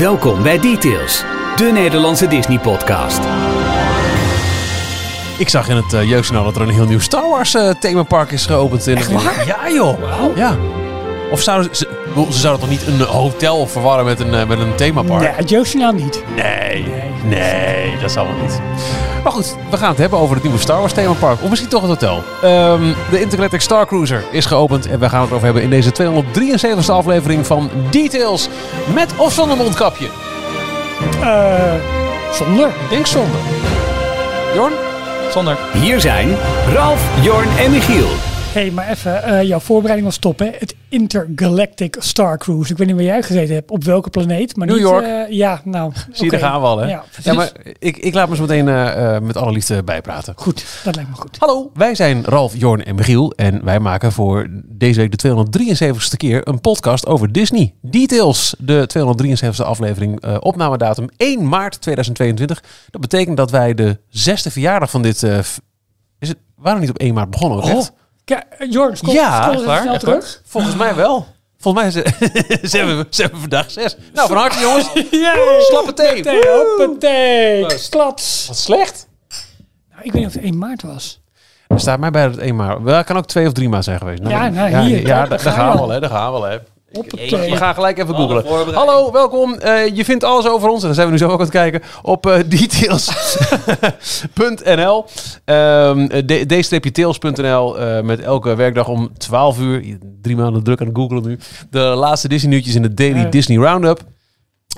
Welkom bij Details, de Nederlandse Disney-podcast. Ik zag in het uh, jeugdjournaal dat er een heel nieuw Star Wars uh, themapark is geopend. In Echt waar? Ja joh. Ja. Of zouden ze, ze, ze zouden toch niet een hotel verwarren met een, uh, met een themapark? Nee, het jeugdjournaal niet. Nee, nee, nee, dat zal wel niet. Maar goed, we gaan het hebben over het nieuwe Star Wars themapark. Of misschien toch het hotel. Um, de Intergalactic Star Cruiser is geopend. En we gaan het over hebben in deze 273e aflevering van Details. Met of zonder mondkapje? Uh, zonder. Ik denk zonder. Jorn? Zonder. Hier zijn Ralf, Jorn en Michiel. Hé, hey, maar even, uh, jouw voorbereiding was top, hè? Het Intergalactic Star Cruise. Ik weet niet waar jij gezeten hebt, op welke planeet. Maar New niet, York. Uh, ja, nou. Zie je, okay. daar gaan we al, hè? Ja, ja maar ik, ik laat me zo meteen uh, met alle liefde bijpraten. Goed, dat lijkt me goed. Hallo, wij zijn Ralf, Jorn en Michiel. En wij maken voor deze week de 273ste keer een podcast over Disney. Details, de 273ste aflevering, opnamedatum 1 maart 2022. Dat betekent dat wij de zesde verjaardag van dit... is het, we niet op 1 maart begonnen, oh. Ja, Jorn, kom, ja, waar, snel terug. Volgens mij wel. Volgens mij hebben, ze hebben vandaag zes. Nou, van harte jongens. Yay. Slappe thee. thee hoppatee. Klats. Wat slecht. Nou, ik weet niet of het 1 maart was. Er staat mij bij dat het 1 maart. Wel, kan ook 2 of 3 maart zijn geweest. Nou, ja, nou, ja, hier. Ja, daar, daar gaan we al, hè. Daar gaan we al, hè. We gaan gelijk even googlen. Hallo, welkom. Uh, je vindt alles over ons, en daar zijn we nu zo ook aan het kijken, op uh, details.nl. Um, d-tails.nl uh, met elke werkdag om 12 uur, drie maanden druk aan het googlen nu, de laatste Disney nieuwtjes in de Daily Disney Roundup.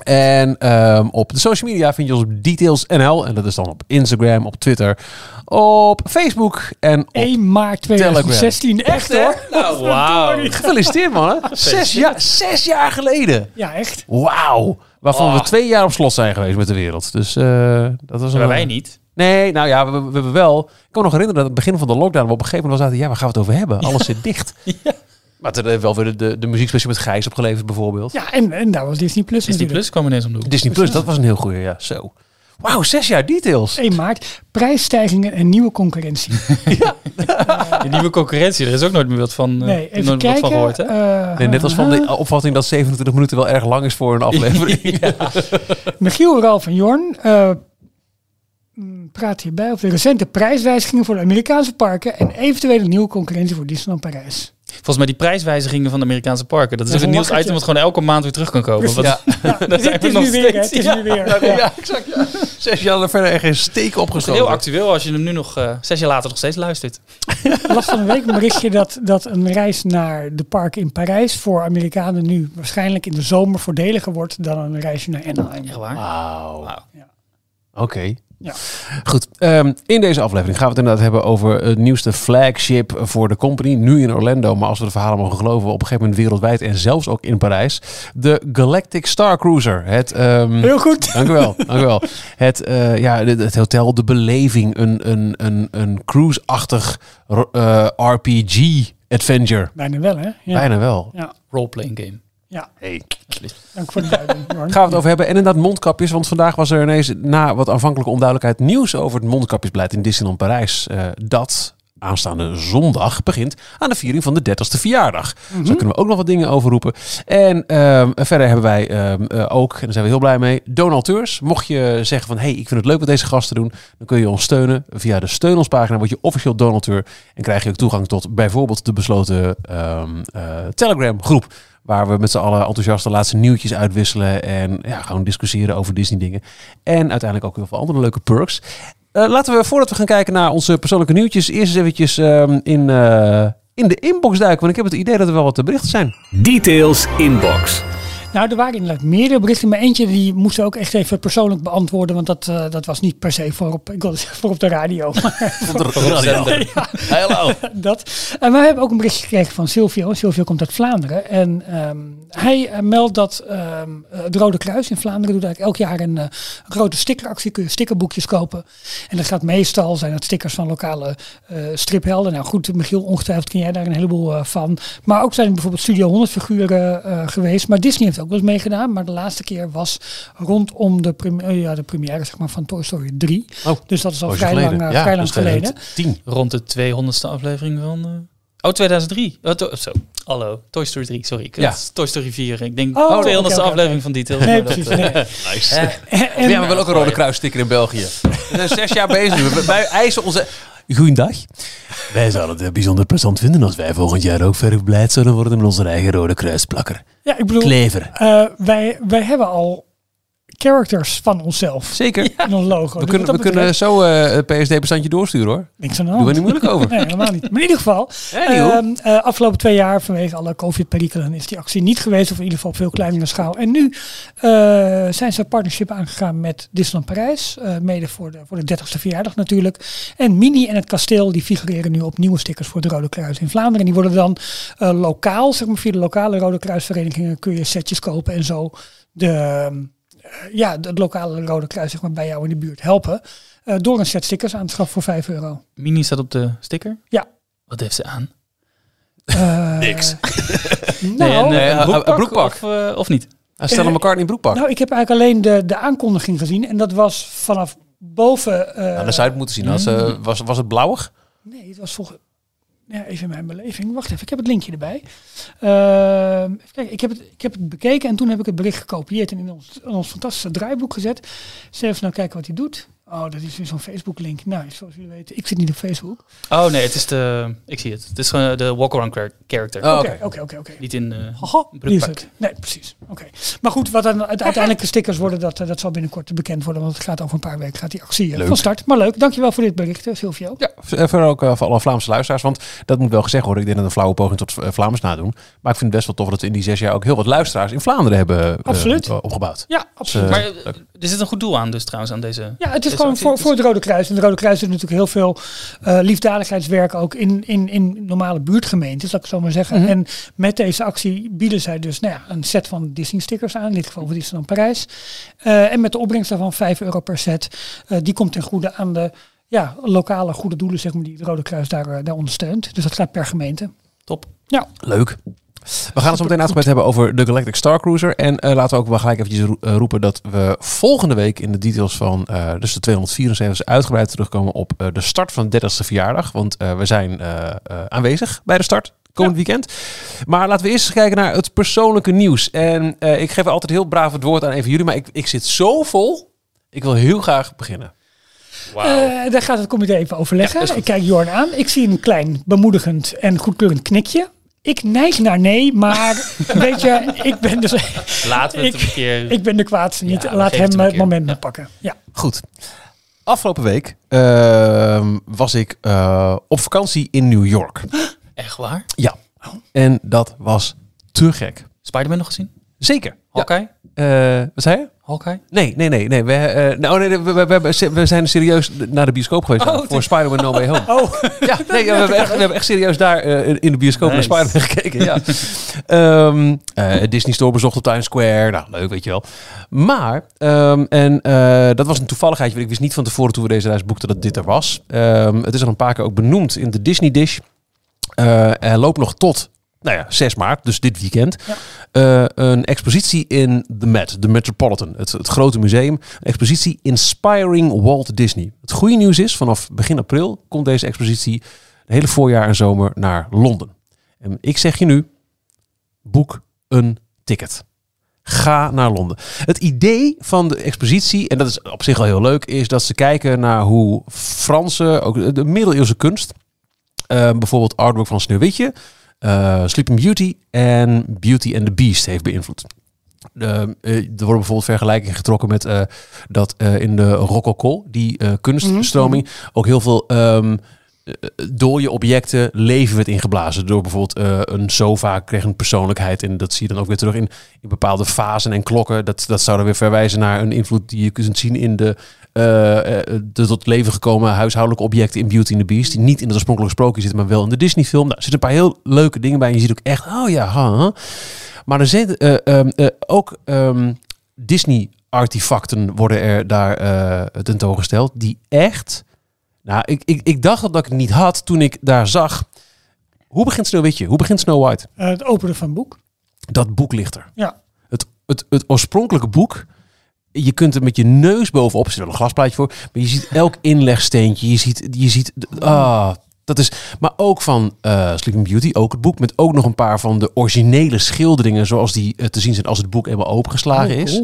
En um, op de social media vind je ons op details.nl. En dat is dan op Instagram, op Twitter, op Facebook en op 1 maart 2016. Telegram. Echt hoor. Nou, wauw. Gefeliciteerd man. Hè? Zes, jaar, zes jaar geleden. Ja, echt. Wauw. Waarvan oh. we twee jaar op slot zijn geweest met de wereld. Dus uh, dat was een... Maar wij niet. Nee, nou ja, we, we, wel... Ik kan me nog herinneren dat het begin van de lockdown... we op een gegeven moment zaten... Ja, waar gaan we het over hebben? Alles zit dicht. ja. Maar er heeft wel weer de, de, de muziekspecial met Gijs opgeleverd bijvoorbeeld. Ja, en, en daar was Disney Plus Disney Plus kwam ineens om de Disney Plus, dat was een heel goede, ja. Zo. Wauw, zes jaar details. 1 maart, prijsstijgingen en nieuwe concurrentie. ja. De nieuwe concurrentie, er is ook nooit meer wat van, nee, even nooit kijken, wat van gehoord. Hè? Uh, nee, net als van de opvatting dat 27 minuten wel erg lang is voor een aflevering. ja. Michiel, Ralf en Jorn uh, praat hierbij over de recente prijswijzigingen voor de Amerikaanse parken en eventuele nieuwe concurrentie voor Disneyland Parijs. Volgens mij die prijswijzigingen van de Amerikaanse parken. Dat is ja, een nieuwsitem wat gewoon elke maand weer terug kan komen. Wat, ja. ja. dat het is nu weer, het is nu weer. Ja, ja exact. Ja. Zes jaar er verder echt geen steek opgestoken. Heel actueel als je hem nu nog, uh, zes jaar later nog steeds luistert. Last van een week een berichtje dat, dat een reis naar de parken in Parijs voor Amerikanen nu waarschijnlijk in de zomer voordeliger wordt dan een reisje naar Anaheim. Echt waar? Wauw. Wow. Ja. Oké. Okay. Ja. Goed, um, in deze aflevering gaan we het inderdaad hebben over het nieuwste flagship voor de company. Nu in Orlando, maar als we de verhalen mogen geloven, op een gegeven moment wereldwijd en zelfs ook in Parijs. De Galactic Star Cruiser. Het, um, Heel goed. Dank u wel. dank u wel. Het, uh, ja, het, het hotel, de beleving, een, een, een, een cruise-achtig uh, RPG-adventure. Bijna wel, hè? Ja. Bijna wel. Ja. Roleplaying game. Ja. Hey. Dank voor de duiding. Gaan we het over hebben. En inderdaad mondkapjes. Want vandaag was er ineens na wat aanvankelijke onduidelijkheid nieuws over het mondkapjesbeleid in Disneyland Parijs. Uh, dat aanstaande zondag begint aan de viering van de 30ste verjaardag. Mm -hmm. Zo kunnen we ook nog wat dingen overroepen. En um, verder hebben wij um, uh, ook, en daar zijn we heel blij mee, donateurs. Mocht je zeggen van, hey, ik vind het leuk wat deze gasten doen, dan kun je ons steunen. Via de steun ons pagina word je officieel donateur en krijg je ook toegang tot bijvoorbeeld de besloten um, uh, Telegram groep. Waar we met z'n allen enthousiast de laatste nieuwtjes uitwisselen. En ja, gewoon discussiëren over Disney dingen. En uiteindelijk ook heel veel andere leuke perks. Uh, laten we, voordat we gaan kijken naar onze persoonlijke nieuwtjes, eerst eens eventjes um, in, uh, in de inbox duiken. Want ik heb het idee dat er wel wat berichten zijn. Details inbox. Nou, er waren inderdaad meerdere berichten, maar eentje die moest ook echt even persoonlijk beantwoorden, want dat, uh, dat was niet per se voor op, ik wilde zeggen voor op de radio. voor de radio. ja, Hallo. dat. En we hebben ook een berichtje gekregen van Silvio. Silvio komt uit Vlaanderen en um, hij uh, meldt dat um, het Rode Kruis in Vlaanderen doet eigenlijk elk jaar een uh, grote stickeractie. Kun je stickerboekjes kopen. En dat gaat meestal, zijn het stickers van lokale striphelden. Nou goed, Michiel, ongetwijfeld ken jij daar een heleboel van. Maar ook zijn er bijvoorbeeld Studio 100 figuren geweest. Maar Disney heeft ook wel eens meegedaan. Maar de laatste keer was rondom de, première, ja, de première zeg maar, van Toy Story 3. Oh, dus dat is al oh, vrij geleden. lang, ja, vrij lang geleden. 10. Rond de 200ste aflevering van... Uh... Oh, 2003. Oh, to- zo. Hallo. Toy Story 3. Sorry. Ja. Toy Story 4. Ik denk Oh, 200ste oké, oké, aflevering van Detail. Nee, precies. eh, Nee. Nice. En, en- we hebben wel ook een Rode Kruis sticker in België. We zijn zes jaar bezig. We- Wij eisen onze... Goeiedag. Wij zouden het bijzonder plezant vinden als wij volgend jaar ook verf blij zouden worden met onze eigen Rode Kruisplakker. ja, ik bedoel, Klever. eh, wij, wij hebben al characters van onszelf Zeker. in ons logo. We Dus kunnen, we kunnen zo eh, het PSD-bestandje doorsturen hoor. niks aan de hand. we niet moeilijk over. Nee, helemaal niet. Maar in ieder geval, Anyhow. ehm, eh, afgelopen twee jaar vanwege alle COVID-perikelen is die actie niet geweest. Of in ieder geval op veel kleinere schaal. En nu eh, zijn ze een partnership aangegaan met Disneyland Parijs. mede voor de, voor de 30ste verjaardag natuurlijk. En Mini en het kasteel die figureren nu op nieuwe stickers voor het Rode Kruis in Vlaanderen. En die worden dan lokaal, zeg maar via de lokale Rode Kruisverenigingen kun je setjes kopen en zo de, ehm, eh, ja, het lokale Rode Kruis zeg maar, bij jou in de buurt helpen. eh, door een set stickers aan te schaffen voor 5 euro. Mini staat op de sticker. Ja. Wat heeft ze aan? Eh, Niks. Nou, nee, een, eh, broekpak, broekpak. Of, eh, of niet? Stel hem elkaar in broekpak. nou, ik heb eigenlijk alleen de, de aankondiging gezien. En dat was vanaf boven. eh, Nou, dat zou je het moeten zien. Als, eh, was, was het blauwig? Nee, het was volgens. Ja, even mijn beleving. Wacht even, ik heb het linkje erbij. Ehm, kijken, ik, heb het, ik heb het bekeken en toen heb ik het bericht gekopieerd en in ons, ons fantastische draaiboek gezet. Even nou kijken wat hij doet. Oh, dat is weer zo'n Facebook-link. Nou, zoals jullie weten, ik zit niet op Facebook. Oh nee, het is de... Ik zie het. Het is gewoon de walk-around char- character. Oh, Oké, oké. oké, oké. Niet in... eh, Haha, het. Nee, precies. Oké. Maar goed, wat dan uiteindelijke stickers worden, dat, eh, dat zal binnenkort bekend worden. Want het gaat over een paar weken gaat die actie eh, Leuk. van start. Maar leuk, dankjewel voor dit bericht, Silvio. Ja, voor ook eh, voor alle Vlaamse luisteraars. Want dat moet wel gezegd worden. Ik denk dat een flauwe poging tot Vlaams nadoen. Maar ik vind het best wel tof dat we in die zes jaar ook heel wat luisteraars in Vlaanderen hebben eh, Absoluut. opgebouwd. Ja, absoluut. Eh, maar er zit een goed doel aan dus trouwens aan deze... Ja, het is Gewoon voor, voor het Rode Kruis. En het Rode Kruis doet natuurlijk heel veel eh, liefdadigheidswerk ook in, in, in normale buurtgemeentes, laat ik het zo maar zeggen. Mhm. En met deze actie bieden zij dus nou ja, een set van Disney stickers aan, in dit geval voor Disneyland Parijs. Eh, en met de opbrengst daarvan 5 euro per set. Eh, die komt ten goede aan de ja, lokale goede doelen, zeg maar, die het Rode Kruis daar, daar ondersteunt. Dus dat gaat per gemeente. Top. Ja, Leuk. We gaan het zo meteen uitgebreid hebben over de Galactic Star Cruiser. En eh, laten we ook wel gelijk eventjes eh, roepen dat we volgende week in de details van eh, dus de 274 uitgebreid terugkomen op eh, de start van de 30ste verjaardag. Want eh, we zijn aanwezig bij de start. Komend weekend. Maar laten we eerst eens kijken naar het persoonlijke nieuws. En eh, ik geef altijd heel braaf het woord aan een van jullie. Maar ik, ik zit zo vol. Ik wil heel graag beginnen. Eh, daar gaat het comité even overleggen. Ja, ik kijk Jorn aan. Ik zie een klein bemoedigend en goedkeurend knikje. Ik neig naar nee, maar weet je, ik ben, dus, Laten we het Ik- een keer... ik ben de kwaadste niet. Ja, Laat het hem het moment Ja. maar pakken. Ja. Goed. Afgelopen week ehm, was ik eh, op vakantie in New York. Echt waar? Ja. En dat was te gek. Spider-Man nog gezien? Zeker. Eh, wat zei je? Hawkeye? Nee, nee, nee. nee. We, eh, nou, nee, we, we, we, we zijn serieus naar de bioscoop geweest Oh, voor Spider-Man No Way Home. Oh, Ja, nee, ja, we, hebben echt, we hebben echt serieus daar eh, in- de bioscoop Nice. naar Spider-Man gekeken. Ja. Ehm, eh, Disney Store bezocht op Times Square. Nou, leuk, weet je wel. Maar, ehm, en eh, dat was een toevalligheidje. want Ik wist niet van tevoren toen we deze reis boekten dat dit er was. Ehm, het is al een paar keer ook benoemd in de Disney Dish. Eh loopt nog tot, nou ja, 6 maart, dus dit weekend. Ja. Eh, een expositie in de Met, de Metropolitan, het, het grote museum. Een expositie Inspiring Walt Disney. Het goede nieuws is, vanaf begin april komt deze expositie het hele voorjaar en zomer naar Londen. En ik zeg je nu, boek een ticket. Ga naar Londen. Het idee van de expositie, en dat is op zich al heel leuk, is dat ze kijken naar hoe Franse, ook de middeleeuwse kunst, eh, bijvoorbeeld artwork van Sneeuwwitje, eh Sleeping Beauty en Beauty and the Beast heeft beïnvloed. Eh, er worden bijvoorbeeld vergelijkingen getrokken met eh, dat in de rococo, die kunststroming, ook heel veel ehm eh, dode objecten leven werd ingeblazen. Door bijvoorbeeld eh, een sofa kreeg een persoonlijkheid. En dat zie je dan ook weer terug in, bepaalde fasen en klokken. Dat, dat zou dan weer verwijzen naar een invloed die je kunt zien in de, eh, eh, de tot leven gekomen huishoudelijke objecten in Beauty and the Beast. Die niet in het oorspronkelijke sprookje zitten, maar wel in de Disney film. Nou, er zitten een paar heel leuke dingen bij. En je ziet ook echt, oh ja, ha. Maar er zijn eh, ehm, eh, ook ehm, Disney artefacten worden er daar tentoongesteld. Die echt... Nou, ik, ik, ik dacht dat ik het niet had toen ik daar zag. Hoe begint Sneeuwwitje? Hoe begint Snow White? eh, het openen van het boek. Dat boek ligt er. Ja. Het, het, het oorspronkelijke boek. Je kunt er met je neus bovenop, er zit wel een glasplaatje voor. Maar je ziet elk inlegsteentje. Je ziet, je ziet ah, Dat is, maar ook van eh Sleeping Beauty, ook het boek, met ook nog een paar van de originele schilderingen zoals die eh, te zien zijn als het boek eenmaal opengeslagen Oh, is.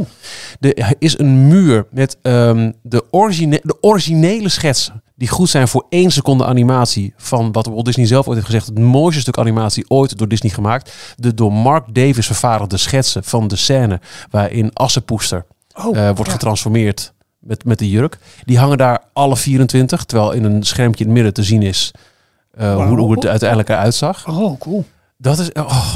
Er is een muur met ehm, de, origine de originele schetsen. Die goed zijn voor één seconde animatie. Van wat Walt Disney zelf ooit heeft gezegd. Het mooiste stuk animatie ooit door Disney gemaakt. De door Mark Davis vervaardigde schetsen van de scène. Waarin Assepoester Oh, eh, wordt ja. getransformeerd met, met de jurk. Die hangen daar alle 24. Terwijl in een schermpje in het midden te zien is. Eh, hoe, hoe het uiteindelijk eruit zag. Oh, cool. Dat is. Oh.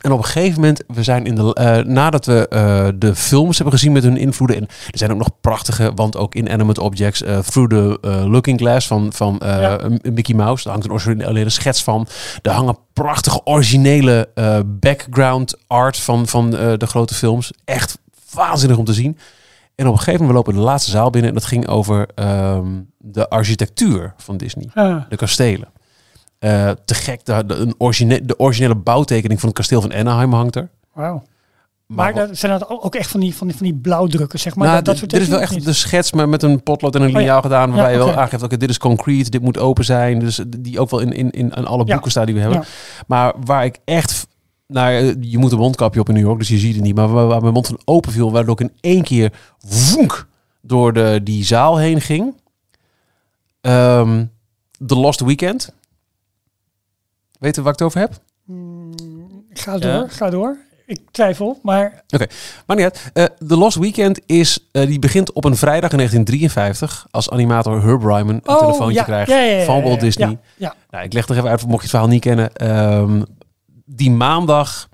En op een gegeven moment, we zijn in de. eh, nadat we eh, de films hebben gezien met hun invloeden. En er zijn ook nog prachtige, want ook inanimate objects. eh, through the eh, Looking Glass van, van eh, Ja. Mickey Mouse. Daar hangt een originele schets van. Er hangen prachtige originele eh, background art van, van eh, de grote films. Echt waanzinnig om te zien. En op een gegeven moment, we lopen de laatste zaal binnen. En dat ging over ehm, de architectuur van Disney Ah, de kastelen. Eh, te gek, de, de, een origine, de originele bouwtekening van het kasteel van Anaheim hangt er. wauw. Maar, dat zijn dat ook echt van die, van die, van die blauwdrukken, zeg maar? nou, dat, dat dit- soort dit is wel echt de schets, maar met een potlood en een ja. liniaal gedaan, waarbij Ja, je wel aangeeft, oké, dit is concrete, dit moet open zijn. Dus die ook wel in, in, in aan alle Ja. boeken staat die we hebben. Ja. Maar waar ik echt, nou, eh, je moet een mondkapje op in New York, dus je ziet het niet. Maar waar, waar mijn mond van open viel, waardoor ik in één keer woenk door de, die zaal heen ging. Ehm The Lost Weekend. Weet je waar ik het over heb? Ga door, Ja. ga door. Ik twijfel, maar Maar niet uit. Eh, The Lost Weekend is, eh, die begint op een vrijdag in 1953 als animator Herb Ryman een Oh, telefoontje ja, krijgt ja, ja, ja, van Walt Disney. ja, ja. Nou, ik leg nog even uit, mocht je het verhaal niet kennen. Ehm, die maandag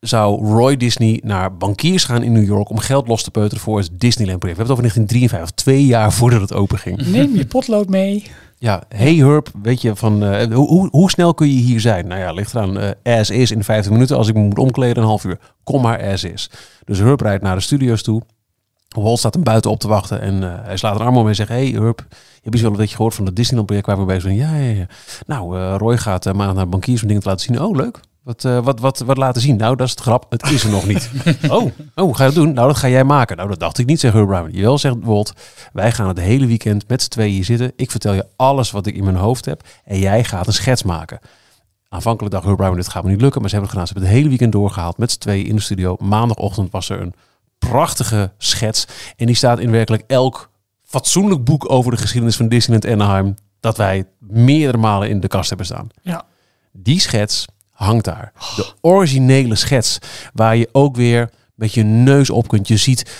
zou Roy Disney naar bankiers gaan in New York om geld los te peuteren voor het Disneyland project. We hebben het over 1953, twee jaar voordat het open ging. neem je potlood mee. Ja, hey Herb, weet je van eh, hoe, hoe, hoe snel kun je hier zijn? Nou ja, ligt eraan. eh as is in 50 minuten. Als ik me moet omkleden, een half uur. Kom maar as is. Dus Herb rijdt naar de studio's toe. Walt staat hem buiten op te wachten en eh, hij slaat een arm om en zegt: Hey Herb, je hebt iets wel een beetje gehoord van het Disneyland project waar we bezig zijn. Ja, ja, ja. Nou, Roy gaat maandag naar bankiers om dingen te laten zien. Oh, leuk. Wat, eh, wat, wat, wat laten zien? Nou, dat is het grap. Het is er nog niet. Oh, oh, hoe ga je dat doen? Nou, dat ga jij maken. Nou, dat dacht ik niet, zegt Herb Brown. Jawel, zegt Walt. Wij gaan het hele weekend met z'n tweeën hier zitten. Ik vertel je alles wat ik in mijn hoofd heb. En jij gaat een schets maken. Aanvankelijk dacht Herb Brown, dit gaat me niet lukken. Maar ze hebben het gedaan. Ze hebben het hele weekend doorgehaald met z'n tweeën in de studio. Maandagochtend was er een prachtige schets. En die staat in werkelijk elk fatsoenlijk boek over de geschiedenis van Disneyland Anaheim. Dat wij meerdere malen in de kast hebben staan. Ja. Die schets hangt daar. De originele schets. Waar je ook weer met je neus op kunt. Je ziet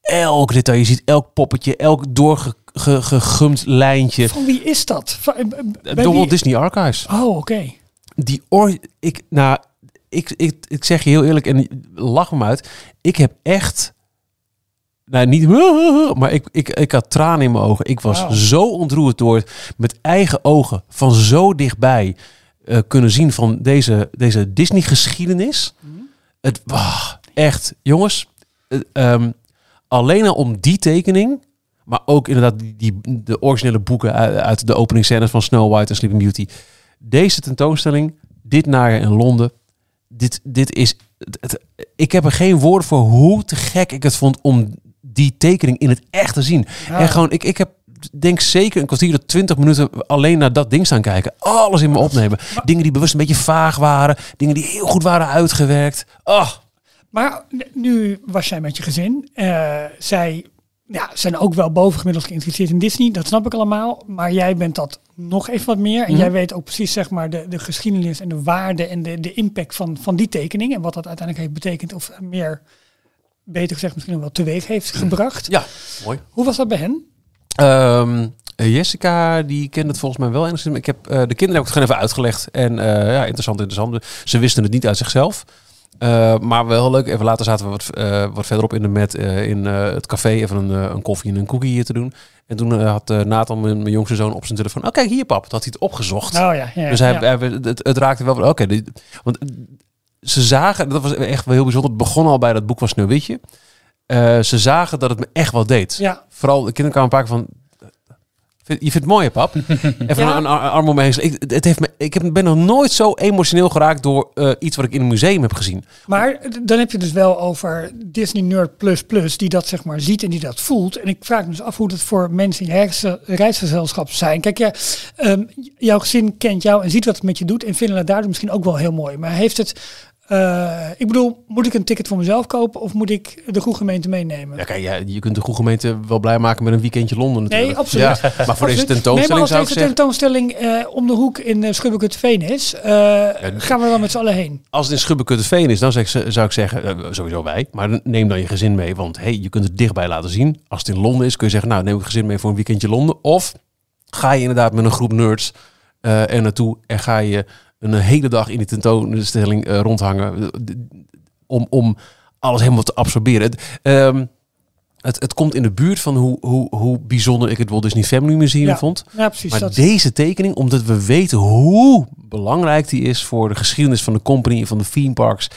elk detail. Je ziet elk poppetje. Elk doorgegumd lijntje. Van wie is dat? Van, eh, De wie- Walt Disney Archives. Oh, oké. Die or ik, nou, ik, ik, ik zeg je heel eerlijk en lach me uit. Ik heb echt, nou niet, maar ik, ik, ik had tranen in mijn ogen. Ik was Wauw. zo ontroerd door het met eigen ogen van zo dichtbij eh, kunnen zien van deze, deze Disney geschiedenis. Het, echt, jongens, eh, ehm, alleen al om die tekening. Maar ook inderdaad die, die, de originele boeken uit, uit de opening scènes van Snow White en Sleeping Beauty. Deze tentoonstelling, dit najaar in Londen. Dit, dit is. Het, het- ik heb er geen woorden voor hoe te gek ik het vond om die tekening in het echt te zien. Ja. En gewoon, ik, ik heb denk zeker een kwartier tot twintig minuten alleen naar dat ding staan kijken. Alles in me opnemen. Dingen die bewust een beetje vaag waren. Dingen die heel goed waren uitgewerkt. Oh, Maar nu was jij met je gezin. Eh, zij ja, zijn ook wel bovengemiddeld geïnteresseerd in Disney. Dat snap ik allemaal. Maar jij bent dat nog even wat meer. En Mhm. jij weet ook precies zeg maar, de, de geschiedenis en de waarde en de, de impact van, van die tekening. En wat dat uiteindelijk heeft betekend. Of meer, beter gezegd, misschien wel teweeg heeft gebracht. ja, mooi. Hoe was dat bij hen? Ehm, eh, Jessica, die kende het volgens mij wel enigszins. Ik heb eh, de kinderen heb ik het gewoon even uitgelegd. En eh, ja, interessant, interessant. Ze wisten het niet uit zichzelf. Maar wel leuk. Even later zaten we wat, wat verderop in de met in het café even een, een koffie en een cookie hier te doen. En toen had Nathan, mijn, mijn jongste zoon, op zijn telefoon. Oh, kijk hier, pap. Dat had hij het opgezocht. Oh ja, ja, dus hij, ja. hij- het, het raakte wel oké. want ze zagen, dat was echt wel heel bijzonder. Het begon al bij dat boek van Sneeuwwitje. Eh, ze zagen dat het me echt wat deed. ja. Vooral de kinderen kwamen een paar keer van... Vind- Je vindt het mooi, hè, pap? Even Ja. een ar- arm om me heen. Ik, het heeft me, ik heb, ben nog nooit zo emotioneel geraakt door eh, iets wat ik in een museum heb gezien. Maar dan heb je dus wel over Disney Nerd Plus Plus, die dat zeg maar ziet en die dat voelt. En ik vraag me dus af hoe dat voor mensen in reisgezelschap zijn. Kijk, ja, ehm, jouw gezin kent jou en ziet wat het met je doet en vinden het daardoor misschien ook wel heel mooi. Maar heeft het, eh, ik bedoel, moet ik een ticket voor mezelf kopen of moet ik de goede gemeente meenemen? Ja, kijk, ja, je kunt de goede gemeente wel blij maken met een weekendje Londen natuurlijk. Nee, absoluut. Ja, maar voor Absoluut. deze Nee, tentoonstelling maar als zou deze tentoonstelling eh, om de hoek in uh, Schubbekutveen is, eh, gaan we dan met z'n allen heen. Als het in Schubbekutveen is, dan zeg, zou ik zeggen, eh, sowieso wij. Maar neem dan je gezin mee, want hey, je kunt het dichtbij laten zien. Als het in Londen is, kun je zeggen, nou neem ik gezin mee voor een weekendje Londen. Of ga je inderdaad met een groep nerds eh, er naartoe en ga je een hele dag in die tentoonstelling eh, rondhangen. eh, Om, om alles helemaal te absorberen. Het, ehm, het, het komt in de buurt van hoe, hoe, hoe bijzonder ik het Walt Disney Family Museum Ja. vond. Ja, precies. Maar dat. deze tekening, omdat we weten hoe belangrijk die is voor de geschiedenis van de company en van de theme parks.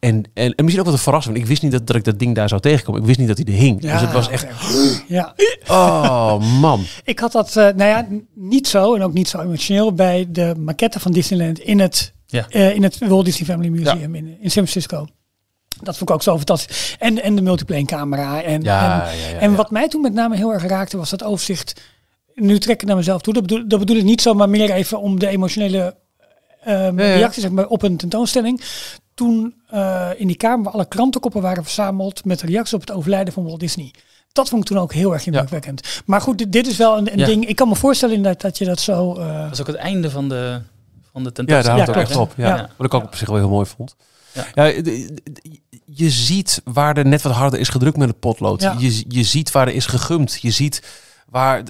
En, en, en misschien ook wat een verrassing. want Ik wist niet dat, dat ik dat ding daar zou tegenkomen. Ik wist niet dat hij er hing. Ja, dus het was echt. Ja, Oh man. ik had dat, eh, nou ja, niet zo en ook niet zo emotioneel bij de maquette van Disneyland in het, Ja. eh, in het Walt Disney Family Museum in, in San Francisco. Dat vond ik ook zo fantastisch. En, en de multiplane camera. En, Ja, en, ja, ja, en wat mij toen met name heel erg raakte was dat overzicht. Nu trek ik naar mezelf toe. Dat bedoel, dat bedoel ik niet zo, maar meer even om de emotionele ehm, Ja, ja. reactie zeg maar, op een tentoonstelling. Toen eh, in die kamer waar alle krantenkoppen waren verzameld met reacties op het overlijden van Walt Disney. Dat vond ik toen ook heel erg indrukwekkend. Maar goed, dit, dit is wel een, een Ja. ding. Ik kan me voorstellen dat, dat je dat zo. eh, Dat is ook het einde van de, van de Ja, daar tentoonstelling. houdt het ook echt op. Ja. Ja. Wat ik ook op zich wel heel mooi vond. Ja. Ja. je ziet waar er net wat harder is gedrukt met het potlood. Ja. Je, je ziet waar er is gegumd. Je ziet waar...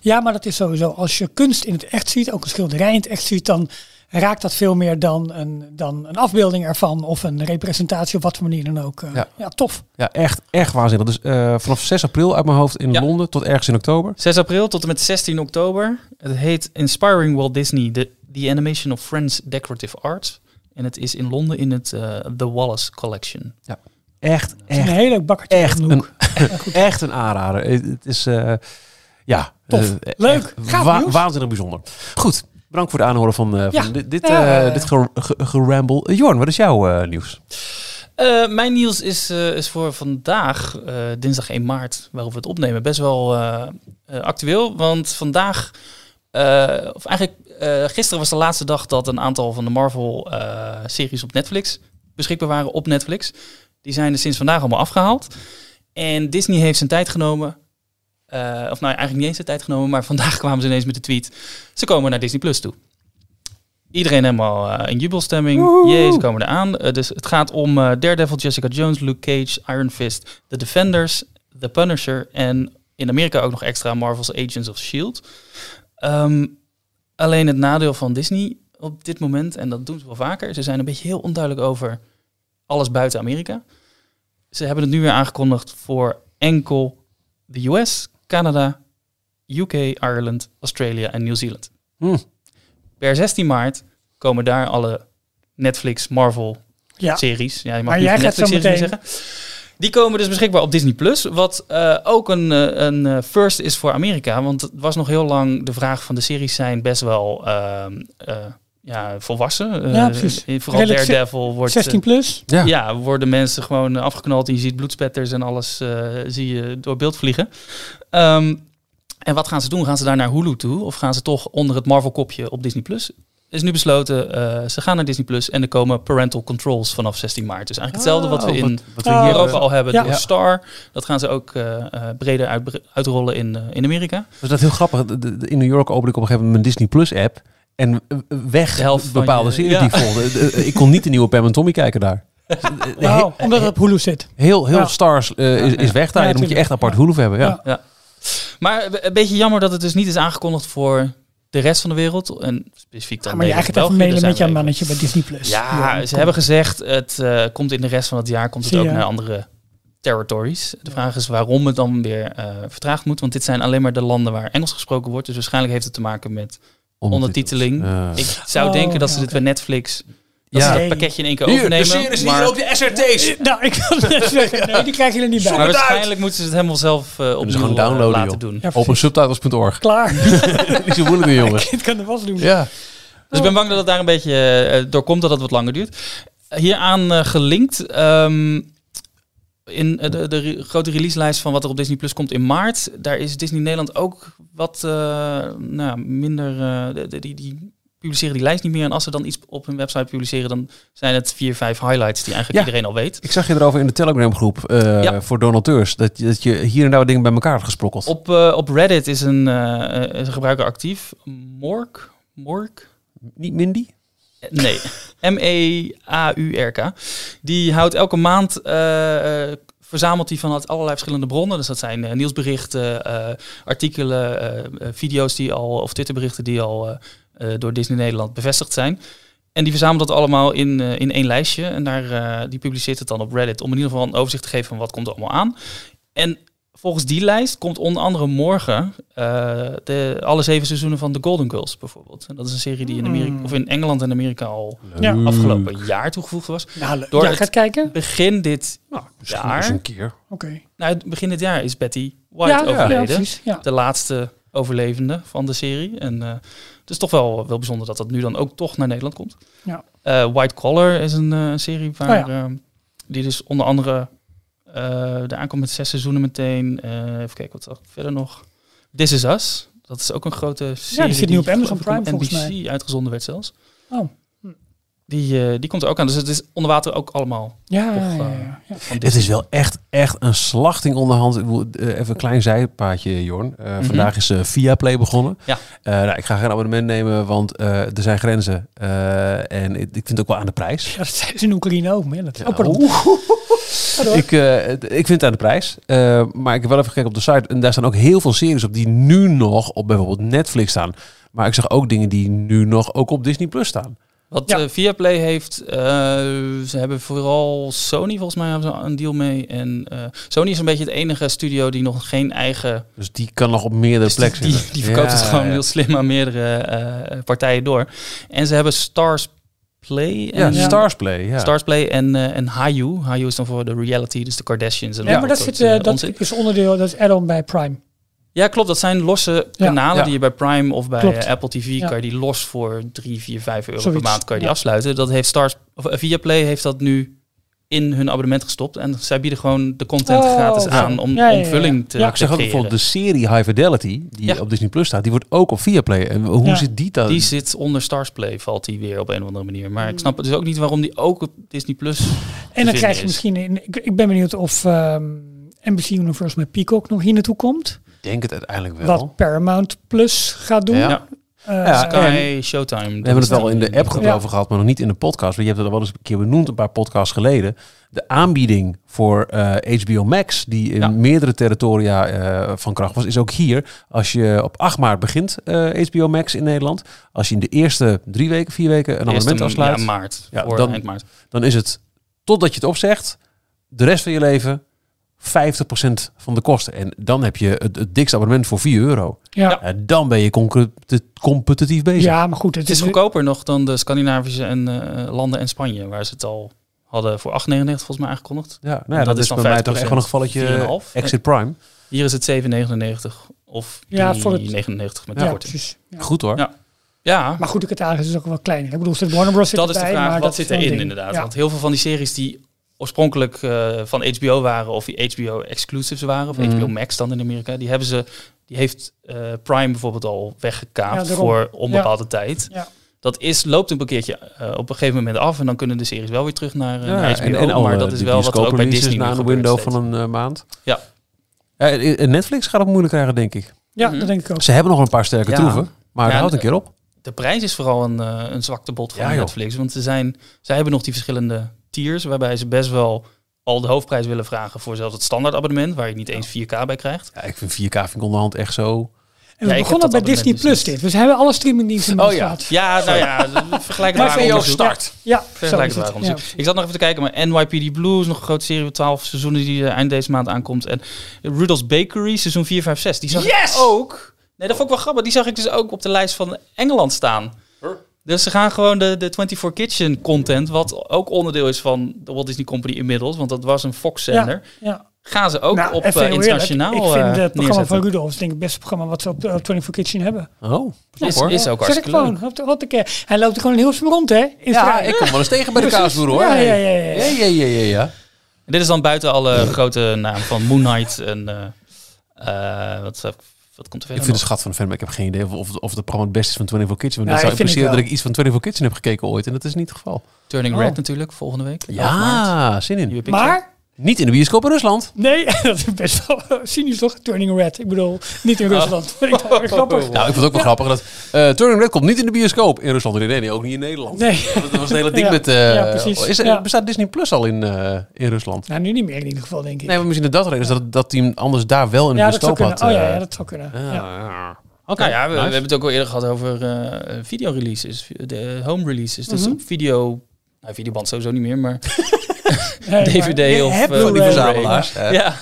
Ja, maar dat is sowieso. Als je kunst in het echt ziet, ook een schilderij in het echt ziet, dan raakt dat veel meer dan een, dan een afbeelding ervan of een representatie op wat voor manier dan ook. Eh, Ja. ja. tof. Ja, echt, echt waanzinnig. Dus eh, vanaf 6 april uit mijn hoofd in Ja. Londen tot ergens in oktober. 6 april tot en met 16 oktober. Het heet Inspiring Walt Disney, the, the Animation of Friends Decorative Arts. En het is in Londen in het eh, The Wallace Collection. Echt, Het is een echt, heel leuk bakkertje. echt. Ja, goed. echt een aanrader. Het is, eh, ja. Tof. Leuk. echt Gaaf wa- nieuws. waanzinnig bijzonder. Goed, bedankt voor de aanhoren van, eh, Ja. van dit, dit, Ja, eh, dit ge- ge- geramble. Eh, Jorn, wat is jouw nieuws? Mijn nieuws is, is voor vandaag, dinsdag 1 maart, waarop we het opnemen, best wel actueel. Want vandaag, of eigenlijk gisteren was de laatste dag dat een aantal van de Marvel-series op Netflix beschikbaar waren op Netflix. Die zijn er sinds vandaag allemaal afgehaald. En Disney heeft zijn tijd genomen. Eh, of nou, eigenlijk niet eens zijn tijd genomen, maar vandaag kwamen ze ineens met de tweet. Ze komen naar Disney Plus toe. Iedereen helemaal eh, in jubelstemming. Jee, ze komen eraan. Eh, dus het gaat om Daredevil, Jessica Jones, Luke Cage, Iron Fist, The Defenders, The Punisher en in Amerika ook nog extra Marvel's Agents of S.H.I.E.L.D. Ehm, alleen het nadeel van Disney op dit moment, en dat doen ze wel vaker, ze zijn een beetje heel onduidelijk over alles buiten Amerika. Ze hebben het nu weer aangekondigd voor enkel de US, Canada, UK, Ireland, Australia en Nieuw-Zeeland. Hm. Per 16 maart komen daar alle Netflix, Marvel Ja. series. Ja, je mag Maar niet jij gaat Netflix zo series meteen- zeggen. Die komen dus beschikbaar op Disney Plus. Wat eh, ook een, eh, een eh, first is voor Amerika. Want het was nog heel lang de vraag van de series zijn best wel ehm, eh, ja, volwassen. Eh, Ja, precies. Vooral Redelijk Daredevil wordt. eh, 16 plus. Ja. ja, worden mensen gewoon afgeknald en je ziet bloedspetters en alles eh, zie je door beeld vliegen. Ehm, en wat gaan ze doen? Gaan ze daar naar Hulu toe? Of gaan ze toch onder het Marvel-kopje op Disney Plus? Is nu besloten, eh, ze gaan naar Disney Plus en er komen parental controls vanaf 16 maart. Dus eigenlijk hetzelfde wat we Oh, in wat we Oh, hier Europa ook al hebben Ja. door Star. Dat gaan ze ook eh, eh, breder uit, uitrollen in, eh, in Amerika. Dus dat is heel grappig. De- de- In New York opende ik op een gegeven moment mijn Disney Plus app. En eh, weg De helft bepaalde je- series ja. die ik volgde. De- de- Ik kon niet de nieuwe Pam en Tommy kijken daar. Wauw, omdat het op Hulu zit. Heel, heel Ja. Stars eh, is, is weg daar. Ja, dan moet je echt apart. Hulu hebben. Ja. Maar een beetje jammer dat het dus niet is aangekondigd voor de rest van de wereld. En specifiek dan Ja, maar Nederland, gaat even mailen met jouw mannetje bij Disney plus. Ja, ze kom. hebben gezegd, het eh, komt in de rest van het jaar komt het Zie ook je. naar andere territories. De vraag is waarom het dan weer eh, vertraagd moet. Want dit zijn alleen maar de landen waar Engels gesproken wordt. Dus waarschijnlijk heeft het te maken met ondertiteling. Ik zou Oh, denken dat ze dit bij Netflix Dat Ja. dat pakketje in één keer Hier, overnemen. de series maar, hier ook de SRT's. Nou, ik kan net zeggen, nee, die krijgen jullie niet bij. maar het uit. waarschijnlijk moeten ze het helemaal zelf uh, opnieuw ze gewoon eh, downloaden, laten joh. doen. Ja, Op een subtitles.org. Klaar. Niet zo moeilijk jongens. Kind kan de was doen. Ja. Dus ik ben bang dat het daar een beetje eh, door komt dat het wat langer duurt. Hieraan eh, gelinkt. ehm, in eh, de, de re- grote releaselijst van wat er op Disney Plus komt in maart, daar is Disney Nederland ook wat eh, nou, minder. eh, de- de- die, die publiceren die lijst niet meer. En als ze dan iets op hun website publiceren, dan zijn het vier, vijf highlights die eigenlijk Ja. iedereen al weet. Ik zag je erover in de Telegram groep eh, Ja. voor donateurs. Dat, je- dat je hier en daar wat dingen bij elkaar hebt gesprokkeld. Op, eh, op Reddit is een, eh, is een gebruiker actief. Mork. Mork. Niet Mindy? Nee, M-E-A-U-R-K. Die houdt elke maand, verzamelt hij vanuit allerlei verschillende bronnen. Dus dat zijn eh, nieuwsberichten, eh, artikelen, eh, video's die al, of Twitterberichten die al door Disney Nederland bevestigd zijn. En die verzamelt dat allemaal in, in één lijstje. En daar, die publiceert het dan op Reddit om in ieder geval een overzicht te geven van wat komt er allemaal aan. En volgens die lijst komt onder andere morgen eh, de, alle zeven seizoenen van The Golden Girls bijvoorbeeld. En dat is een serie die in, Amerika, Hmm. of in Engeland en Amerika al Ja. afgelopen jaar toegevoegd was. Nou, Door het- gaat kijken? Begin dit, Nou, Jaar. eens een keer. Oké. nou, begin dit jaar is Betty White Ja, ja, overleden. precies. Ja. de laatste overlevende van de serie. En eh, het is toch wel, wel bijzonder dat dat nu dan ook toch naar Nederland komt. Ja. Eh, White Collar is een eh, serie waar, Oh ja. eh, die dus onder andere de aankomt met zes seizoenen meteen. Eh, even kijken, wat zag ik verder nog? This Is Us. Dat is ook een grote serie. zit nu op Amazon Prime, op volgens NBC uitgezonden werd zelfs. Oh. Die, eh, die komt er ook aan. Dus het is onder water ook allemaal Ja, Toch, ja, ja, eh, ja. Het is wel echt, echt een slachting onderhand. Eh, even een klein zijpaadje, Jorn. Eh, Vandaag is eh Viaplay begonnen. Ja. Eh, nou, ik ga geen abonnement nemen, want eh, er zijn grenzen. Eh, en ik, ik vind het ook wel aan de prijs. Ja, dat zijn ze in Oekraïne ook. Man. Dat, oh, door. Ik, eh, het- ik vind het aan de prijs. Eh, maar ik heb wel even gekeken op de site. En daar staan ook heel veel series op die nu nog op bijvoorbeeld Netflix staan. Maar ik zag ook dingen die nu nog ook op Disney Plus staan. Wat Ja. eh, Viaplay heeft, eh, ze hebben vooral Sony volgens mij hebben ze een deal mee. En eh, Sony is een beetje het enige studio die nog geen eigen... Dus die kan nog op meerdere dus plekken die, verkoopt Ja, het gewoon ja. heel slim aan meerdere eh, partijen door. En ze hebben Stars Play. Ja, En, Ja. Starsplay. Ja. Stars Play en, eh en Hayu. Hayu is dan voor de reality, dus de Kardashians. En Ja, maar dat, zit, dat is onderdeel, dat is add-on bij Prime. Ja, klopt. Dat zijn losse kanalen Ja. die je bij Prime of bij Klopt. Apple TV Ja. kan je die los voor 3, 4, 5 euro Zoiets, per maand kan je die ja. afsluiten. Dat heeft Stars of eh, Viaplay heeft dat nu in hun abonnement gestopt en zij bieden gewoon de content Oh, gratis aan om Ja, ja, ja, omvulling te, ja. Ik zeg ook bijvoorbeeld de serie High Fidelity, die Ja. op Disney Plus staat, die wordt ook op Viaplay. En hoe Ja. zit die dan? Die zit onder Stars Play, valt die weer op een of andere manier. Maar Hmm. ik snap dus ook niet waarom die ook op Disney Plus. En dan krijg je is. misschien, in, ik, ik ben benieuwd of ehm, NBC Universal met Peacock nog hier naartoe komt. Ik denk het uiteindelijk wel. Wat Paramount Plus gaat doen. Ja. Eh, Ja, Sky, Showtime. We hebben het wel in de app Ja. over gehad, maar nog niet in de podcast. Want je hebt het al wel eens een keer benoemd, een paar podcasts geleden. De aanbieding voor eh, HBO Max, die in Ja. meerdere territoria eh, van kracht was, is ook hier. Als je op 8 maart begint, eh, HBO Max in Nederland. Als je in de eerste drie weken, vier weken een abonnement afsluit, Ja, maart. Ja, voor dan- eind maart. dan is het totdat je het opzegt, de rest van je leven 50% van de kosten. En dan heb je het, het dikste abonnement voor 4 euro. ja. En dan ben je competitief bezig. ja, maar goed. Het, Het is goedkoper nog dan de Scandinavische en, eh, landen en Spanje, waar ze het al hadden voor 8,99 volgens mij aangekondigd. Ja, nou ja, dat, Dat is is dan bij mij toch echt wel een 5%, gevalletje 4,5. Exit Prime. Hier is het 7,99 of 3,99 Ja, voor het- met Ja, korting. precies. Ja. Goed hoor. Ja. Ja, Maar goed, de catalogus is ook wel kleiner. Ik bedoel, zit Warner Bros. dat is de vraag. maar Wat dat zit erin ding. inderdaad? Ja. Want heel veel van die series die oorspronkelijk eh, van HBO waren of die HBO exclusives waren, of Mhm. HBO Max dan in Amerika, die hebben ze, die heeft eh, Prime bijvoorbeeld al weggekaapt Ja, voor onbepaalde tijd. Ja. Dat is, loopt een keertje eh, op een gegeven moment af en dan kunnen de series wel weer terug naar, Ja, naar HBO. en, en maar dat is wel wat er ook bij Disney na een window steeds. van een maand. Ja. Netflix gaat het moeilijk krijgen, denk ik. Ja, Mhm. dat denk ik ook. Ze hebben nog een paar sterke troeven, maar Ja, houd een en- keer op. De prijs is vooral een, een zwakte bot van. Netflix. Want ze zijn, zij hebben nog die verschillende tiers, waarbij ze best wel al de hoofdprijs willen vragen voor zelfs het standaard abonnement, waar je niet eens 4K bij krijgt. Ja, ik vind 4K vind ik onderhand echt zo... En we begonnen dat bij Disney abonnement Plus dus dit. Dus we hebben alle streamingdiensten Oh oh, ja. gehad. Ja, nou ja, VO onderzoek. start. Ja, onderzoek. Ja. Ik zat nog even te kijken, maar NYPD Blue is nog een grote serie met 12 seizoenen die eh, eind deze maand aankomt. En Rudolph's Bakery, seizoen 4, 5, 6. Die zag ik ook. Nee, dat vond ik wel grappig. Die zag ik dus ook op de lijst van Engeland staan. Dus ze gaan gewoon de, de 24 Kitchen content, wat ook onderdeel is van de Walt Disney Company inmiddels, want dat was een Fox-zender, Ja. gaan ze ook Nou, op eh, internationaal eerlijk, Ik vind eh, het programma van Rudolf denk ik het beste programma wat ze op eh, 24 Kitchen hebben. Oh, Is, hoor. is ook ik hartstikke gewoon. leuk. Wat, wat ik, eh, hij loopt er gewoon heel veel rond, hè? In Ja, ik kom wel eens tegen bij de kaasboer hoor. Ja, ja, ja, ja, ja. ja, ja, ja, ja, ja. En dit is dan buiten alle grote namen van Moon Knight en eh, eh, wat, wat komt er Ik verder vind het nog? schat van de fan, maar ik heb geen idee of, of, of het programma het beste is van 24 Kitchen. Want Ja, dat zou vind ik impliceren dat ik iets van 24 Kitchen heb gekeken ooit. En dat is niet het geval. Turning Oh. Red natuurlijk, volgende week. 11 maart. Ja, zin in. Maar, Niet in de bioscoop in Rusland. nee, dat is best wel eh, cynisch toch? Turning Red. Ik bedoel, niet in Rusland. Vind ik dat grappig. Nou, ik vond het ook wel grappig dat uh, Turning Red komt niet in de bioscoop in Rusland. Nee, nee, ook niet in Nederland. Nee. Dat was het hele ding Ja. met... eh, Ja, precies. Is Ja. Bestaat Disney Plus al in, eh, in Rusland? Nou, nu niet meer in ieder geval, denk ik. Nee, maar misschien dat dat reden is dat, dat team anders daar wel in de bioscoop had. Oh ja, eh, ja, dat zou kunnen. ja, Ja. ja. Oké, ja, we, we nice. hebben het ook al eerder gehad over eh video-releases, de home releases. Dus op video, nou, videoband sowieso niet meer, maar Nee, DVD of, eh, Van die verzamelaars. ja,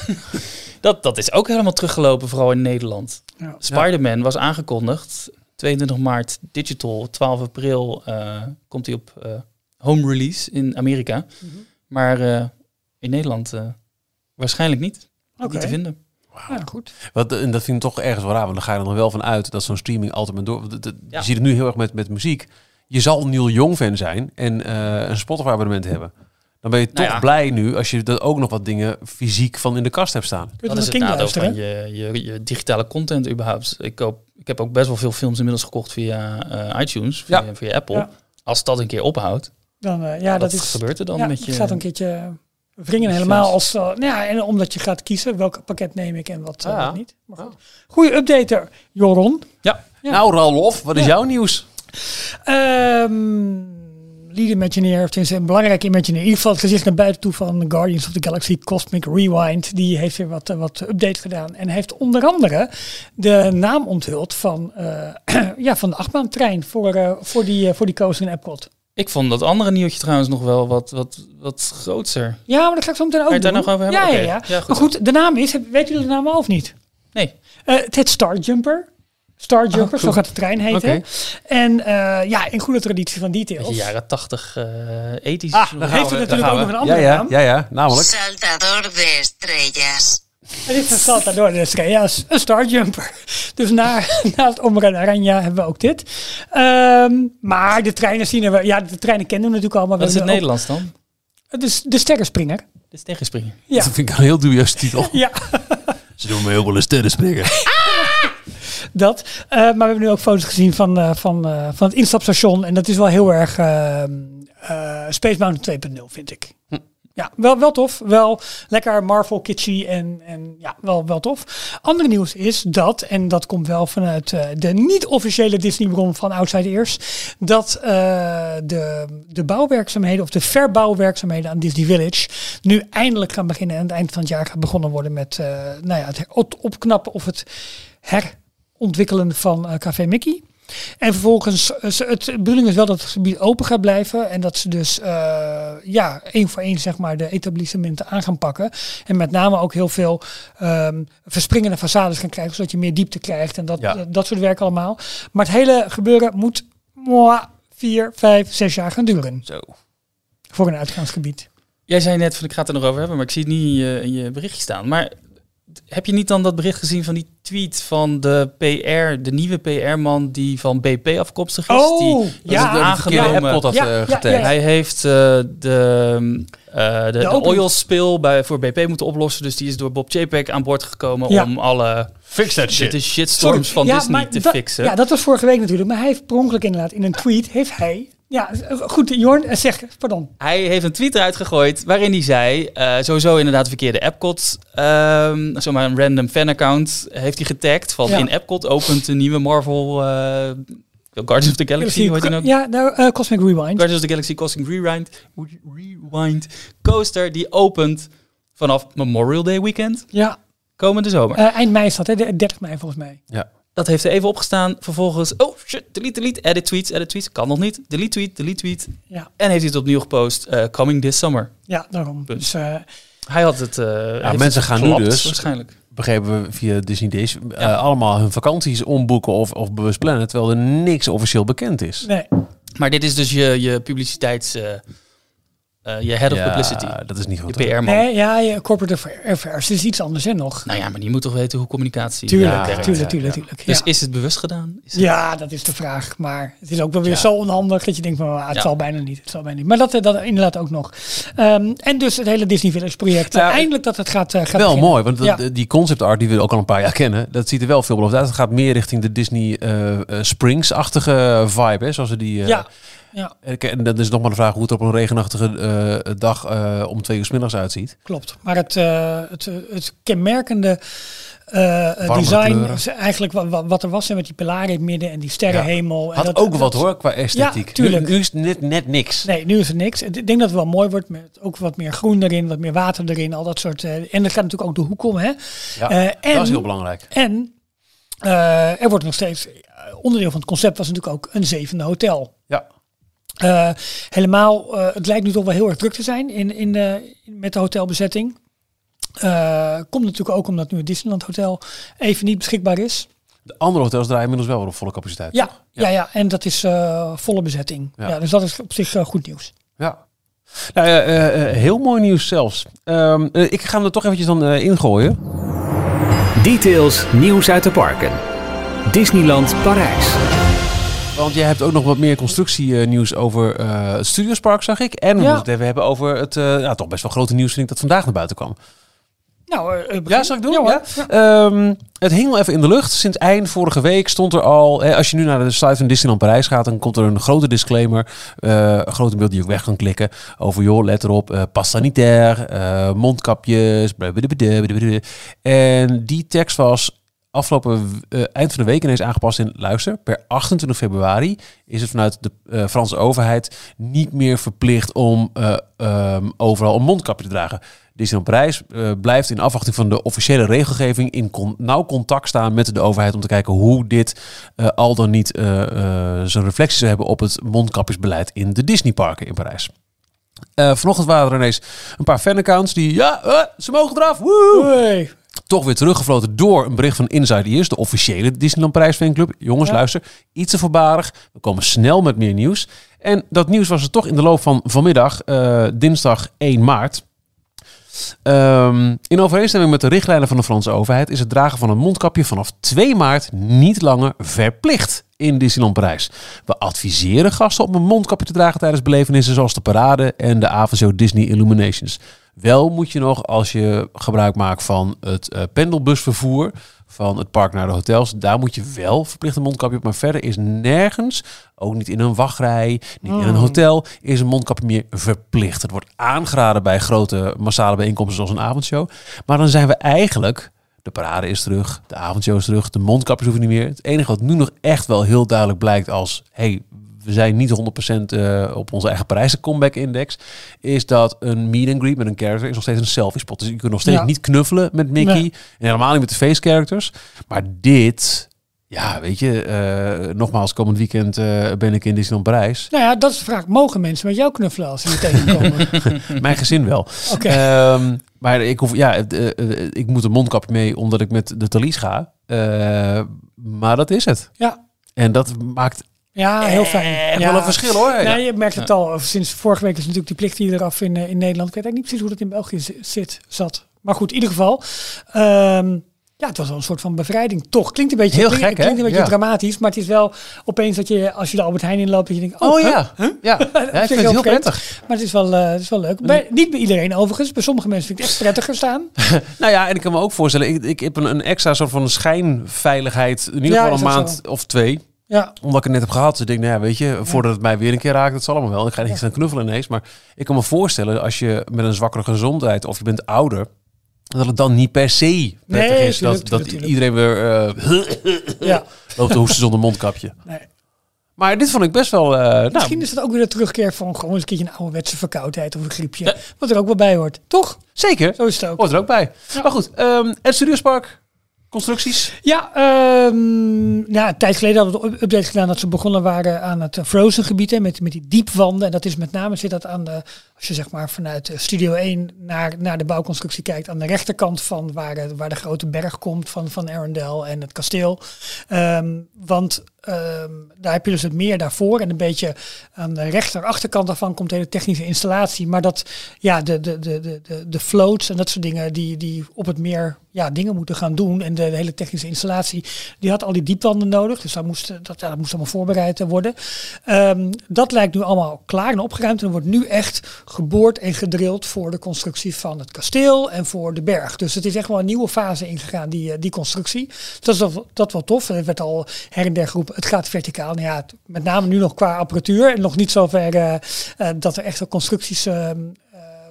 dat, dat is ook helemaal teruggelopen, vooral in Nederland. Ja. Spider-Man was aangekondigd, 22 maart digital, 12 april eh, komt hij op eh, home release in Amerika. Mhm. Maar eh, in Nederland eh, waarschijnlijk niet. Oké. Niet te vinden. Ja, goed. Wat, en dat vind ik toch ergens wel raar, want dan ga je er nog wel van uit dat zo'n streaming altijd maar door. Ja. Je ziet het nu heel erg met, met muziek. Je zal Neil Young fan zijn en eh, een Spotify abonnement hebben. Dan ben je Nou toch ja. blij nu als je er ook nog wat dingen fysiek van in de kast hebt staan. Kun je Dat is het nadeel van je, je, je digitale content überhaupt. Ik, koop, ik heb ook best wel veel films inmiddels gekocht via eh, iTunes, via, Ja. via Apple. Ja. Als dat een keer ophoudt, Dan, eh, ja, wat dat is... gebeurt er dan ja, met je... gaat een keertje wringen helemaal als... eh, nou ja, en omdat je gaat kiezen welk pakket neem ik en wat, Ja. wat niet. Maar goed. Goeie updater, Joron. Ja, Ja. Nou, Ralof, wat is Ja. jouw nieuws? Ehm lead Imagineer, of tenminste een belangrijke Imagineer. In ieder geval het gezicht naar buiten toe van Guardians of the Galaxy Cosmic Rewind. Die heeft weer wat, eh, wat update gedaan. En heeft onder andere de naam onthuld van, eh, ja, van de achtbaantrein voor, eh, voor, die, voor die coaster in Epcot. ik vond dat andere nieuwtje trouwens nog wel wat, wat, wat groter. Ja, maar dat ga ik zo meteen ook Ga je het daar nog over hebben? Ja, ja, ja. Ja, goed. Maar goed, de naam is, weet jullie de naam al of niet? Nee, het heet Starjumper. Starjumper, Oh, zo cool. gaat de trein heten. En eh, ja, in goede traditie van details. jaren 80, eh ethisch. Ah, Heeft we, het natuurlijk ook we. nog een andere ja, ja, naam? ja, ja, namelijk. Saltador de estrellas. En dit is een Saltador de Estrellas, een Starjumper. Dus na, naast Omra Aranya hebben we ook dit. Ehm, maar de treinen zien wel... Ja, de treinen kennen we natuurlijk allemaal. Wat is We het Nederlands dan? Het is de Sterrenspringer. Dit is tegenspringen. Ja. Dat vind ik een heel dubieuze titel. Ja, Ze doen me heel wel een sterrenspringen. dat. Eh, maar we hebben nu ook foto's gezien van, eh, van, eh, van het instapstation. En dat is wel heel erg Space Mountain 2.0, vind ik. Hm. Ja, wel, wel tof. Wel lekker Marvel kitschy en, en ja, wel, wel tof. Andere nieuws is dat, en dat komt wel vanuit de niet-officiële Disney-bron van Outside Ears, dat de, de bouwwerkzaamheden of de verbouwwerkzaamheden aan Disney Village nu eindelijk gaan beginnen. En aan het eind van het jaar gaat begonnen worden met nou ja, het her- op- opknappen of het herontwikkelen van eh, Café Mickey. En vervolgens, eh, het de bedoeling is wel dat het gebied open gaat blijven. En dat ze dus eh, ja, één voor één zeg maar, de etablissementen aan gaan pakken. En met name ook heel veel ehm, verspringende façades gaan krijgen. Zodat je meer diepte krijgt en dat, Ja. dat, dat soort werk allemaal. Maar het hele gebeuren moet mwah, vier, vijf, zes jaar gaan duren. Zo. Voor een uitgaansgebied. Jij zei net van ik ga het er nog over hebben, maar ik zie het niet in je, in je berichtje staan. Maar heb je niet dan dat bericht gezien van die tweet van de PR, de nieuwe PR-man die van BP afkomstig is? Oh, die, ja. dat de verkeerde aangenomen. Had Ja, eh, ja, ja, ja. Hij heeft eh, de, eh, de, de, oil spill bij, voor BP moeten oplossen. Dus die is door Bob Chapek aan boord gekomen Ja. om alle Fix that de shitstorms van Ja, Disney maar te dat- fixen. Ja, dat was vorige week natuurlijk. Maar hij heeft per ongeluk inderdaad in een tweet, heeft hij... Ja, goed, Jorn, eh, zeg, pardon. Hij heeft een tweet eruit gegooid waarin hij zei, eh, sowieso inderdaad verkeerde Epcot, ehm zomaar een random fanaccount heeft hij getagd van Ja. in Epcot opent een nieuwe Marvel eh, Guardians of the Galaxy, hoe heet die nou? Ja, nou, eh, Cosmic Rewind. Guardians of the Galaxy Cosmic Rewind, Rewind coaster die opent vanaf Memorial Day weekend Ja, komende zomer. eh, eind mei is dat, hè? de 30 mei volgens mij. Ja. Dat heeft er even opgestaan. Vervolgens, oh shit, delete, delete, edit tweets, edit tweets. Kan nog niet. Delete tweet, delete tweet. Ja, En heeft hij het opnieuw gepost, eh, coming this summer. ja daarom. Punt. Dus, eh, Hij had het. eh, heeft mensen het gaan nu dus- Waarschijnlijk. begrepen we via Disney Days, allemaal hun vakanties omboeken of, of bewust plannen, terwijl er niks officieel bekend is. nee. Maar dit is dus je, je publiciteits... eh, eh, je head of Ja, publicity. dat is niet Je goed. hè? PR-man. Nee, ja, je corporate affairs. Het is iets anders, hè, nog. Nou ja, maar die moet toch weten hoe communicatie Tuurlijk, eh, ja, tuurlijk, ja, tuurlijk, ja. tuurlijk. Dus is het bewust gedaan? Is het- Ja, dat is de vraag. Maar het is ook wel weer Ja. zo onhandig dat je denkt van ah, het Ja. zal bijna niet. Het zal bijna niet. Maar dat, eh, dat inderdaad ook nog. Ehm, en dus het hele Disney Village project. Ja, Eindelijk dat het gaat, eh, gaat Wel beginnen. mooi, want dat- die concept art die we ook al een paar jaar kennen, dat ziet er wel veelbelovend uit. Het gaat meer richting de Disney eh, eh, Springs-achtige vibe, hè, zoals we die... eh, Ja. Ja, En dan is nog maar de vraag hoe het op een regenachtige eh, dag eh, om twee uur 's middags uitziet. klopt. Maar het, eh, het, het kenmerkende design is eigenlijk wat, wat, er was met die pilaren in het midden en die sterrenhemel. En Had dat- ook dat- wat hoor, qua esthetiek. Ja, tuurlijk. Nu, nu is het net, net niks. Nee, nu is het niks. Ik denk dat het wel mooi wordt met ook wat meer groen erin, wat meer water erin, al dat soort. en er gaat natuurlijk ook de hoek om, hè? Ja, en, dat is heel belangrijk. En er wordt nog steeds, onderdeel van het concept was natuurlijk ook een zevende hotel. Eh, helemaal, eh, het lijkt nu toch wel heel erg druk te zijn in, in de, met de hotelbezetting. Eh, komt natuurlijk ook omdat nu het Disneyland Hotel even niet beschikbaar is. De andere hotels draaien inmiddels wel weer op volle capaciteit. Ja, ja. ja, en dat is eh, volle bezetting. Ja. Ja. dus dat is op zich goed nieuws. Ja. Nou, eh, eh, heel mooi nieuws zelfs. Ehm, eh, ik ga hem er toch eventjes dan eh, ingooien. Details nieuws uit de parken. Disneyland Parijs. Want jij hebt ook nog wat meer constructienieuws over eh het Studiospark, zag ik. En we Ja. moeten het even hebben over het eh, ja, toch best wel grote nieuws, vind ik, dat vandaag naar buiten kwam. Nou, eh. Ja, zal ik doen? Ja. Ehm, het hing al even in de lucht. Sinds eind vorige week stond er al... Hè, als je nu naar de site van Disneyland Parijs gaat... dan komt er een grote disclaimer. eh, een grote beeld die je ook weg kan klikken. Over, joh, let erop. eh pas sanitair. mondkapjes. blablabla. En die tekst was afgelopen eh, eind van de week ineens aangepast in... Luister, per 28 februari is het vanuit de eh, Franse overheid... niet meer verplicht om eh, ehm, overal een mondkapje te dragen. Disneyland Parijs blijft in afwachting van de officiële regelgeving in nauw contact staan met de overheid om te kijken hoe dit al dan niet zijn reflectie zou hebben op het mondkapjesbeleid in de Disneyparken in Parijs. Vanochtend waren er ineens een paar fanaccounts die, ja, ze mogen eraf. Toch weer teruggefloten door een bericht van Inside Ears, de officiële Disneyland Parijs fanclub. Jongens, Ja. luister, iets te voorbarig. We komen snel met meer nieuws. En dat nieuws was er toch in de loop van vanmiddag, eh, dinsdag 1 maart. Ehm, in overeenstemming met de richtlijnen van de Franse overheid is het dragen van een mondkapje vanaf 2 maart niet langer verplicht in Disneyland Parijs. We adviseren gasten om een mondkapje te dragen tijdens belevenissen zoals de parade en de avondshow Disney Illuminations. Wel moet je nog, als je gebruik maakt van het eh, pendelbusvervoer van het park naar de hotels, daar moet je wel verplicht een mondkapje op. Maar verder is nergens, ook niet in een wachtrij, niet in een hotel, is een mondkapje meer verplicht. Het wordt aangeraden bij grote massale bijeenkomsten zoals een avondshow. Maar dan zijn we eigenlijk, de parade is terug, de avondshow is terug, de mondkapjes hoeven niet meer. Het enige wat nu nog echt wel heel duidelijk blijkt als, hey, we zijn niet 100% eh, op onze eigen Parijse comeback index, is dat een meet and greet met een character is nog steeds een selfie spot. Dus je kunt nog steeds Ja. niet knuffelen met Mickey Nee. en helemaal niet met de face characters. Maar dit, ja, weet je, eh, nogmaals, komend weekend eh, ben ik in Disneyland Parijs. Nou ja, dat is de vraag. Mogen mensen met jou knuffelen als ze je tegenkomen? Mijn gezin wel. Oké. Ehm, maar ik, hoef, ja, ik moet een mondkapje mee omdat ik met de Thalys ga. Maar dat is het. Ja. En dat maakt Ja, heel fijn. echt ja. wel een verschil hoor. Je merkt het al. Sinds vorige week is natuurlijk die plicht hier eraf in, eh, in Nederland. Ik weet eigenlijk niet precies hoe dat in België zi- zit, zat. Maar goed, in ieder geval. ehm, ja, het was wel een soort van bevrijding. Toch, klinkt een beetje, Heel gek, hè? klinkt een beetje Ja. dramatisch. Maar het is wel opeens dat je, als je de Albert Heijn inloopt, dat je denkt, oh, Oh huh? ja. ja. ja, ik vind het heel prettig. Maar het is wel, eh, het is wel leuk. Bij, niet bij iedereen overigens. Bij sommige mensen vind ik het echt prettiger staan. Nou ja, en ik kan me ook voorstellen, ik, ik heb een, een extra soort van schijnveiligheid. In ieder geval een maand of twee. Ja, Omdat ik het net heb gehad. Dus ik denk, nou ja, weet je, voordat het mij weer een keer raakt, het zal allemaal wel. Ik ga niet gaan knuffelen ineens. Maar ik kan me voorstellen, als je met een zwakkere gezondheid of je bent ouder, dat het dan niet per se prettig Nee, is tuurlijk, dat, dat tuurlijk, iedereen weer eh, ja. loopt te hoesten zonder mondkapje. Nee. Maar dit vond ik best wel... eh, nou, Misschien is het ook weer de terugkeer van gewoon eens een keertje een ouderwetse verkoudheid of een griepje. Wat er ook wel bij hoort. Toch? zeker. Zo is het ook. Hoort er ook bij. Maar goed, ehm het Studiospark constructies? Ja, ehm, ja, een tijd geleden hadden we een update gedaan dat ze begonnen waren aan het eh, Frozen gebied hè, met, met die diepwanden. En dat is met name zit dat aan de, als je zeg maar vanuit eh, Studio 1 naar, naar de bouwconstructie kijkt, aan de rechterkant van waar, eh, waar de grote berg komt van, van Arendelle en het kasteel. Ehm, want ehm, daar heb je dus het meer daarvoor en een beetje aan de rechter achterkant daarvan komt de hele technische installatie. Maar dat, ja, de, de, de, de, de, de floats en dat soort dingen die, die op het meer ja, dingen moeten gaan doen. En de, hele technische installatie, die had al die diepwanden nodig. Dus daar moest, dat, ja, dat moest allemaal voorbereid worden. Ehm, dat lijkt nu allemaal klaar en opgeruimd. En er wordt nu echt geboord en gedrild voor de constructie van het kasteel en voor de berg. Dus het is echt wel een nieuwe fase ingegaan, die, eh, die constructie. Dat is wel, dat wel tof. Er werd al her en der geroepen, het gaat verticaal. Nou ja, met name nu nog qua apparatuur. En nog niet zover eh, dat er echt wel constructies ehm, eh,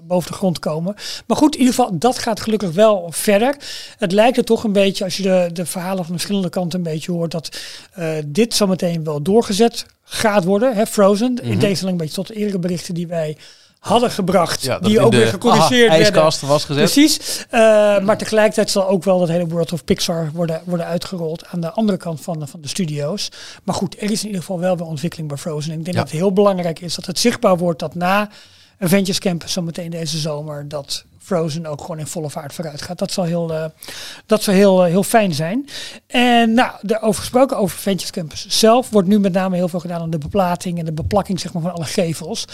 boven de grond komen. Maar goed, in ieder geval, dat gaat gelukkig wel verder. Het lijkt er toch een beetje, als je de, de verhalen van de verschillende kanten een beetje hoort, dat eh, dit zometeen wel doorgezet gaat worden. Hè, Frozen, in tegenstelling een beetje tot de eerdere berichten die wij hadden gebracht, Ja, die ook de weer gecorrigeerd aha, werden. was gezet. Precies. Eh, maar tegelijkertijd zal ook wel dat hele World of Pixar worden, worden uitgerold aan de andere kant van de, van de studio's. Maar goed, er is in ieder geval wel weer ontwikkeling bij Frozen. En ik denk Ja. dat het heel belangrijk is dat het zichtbaar wordt dat na Avengers Campus zometeen deze zomer, dat Frozen ook gewoon in volle vaart vooruit gaat. Dat zal heel, eh, dat zal heel, eh, heel fijn zijn. En nou, daarover gesproken, over Avengers Campus zelf, wordt nu met name heel veel gedaan aan de beplating en de beplakking zeg maar, van alle gevels.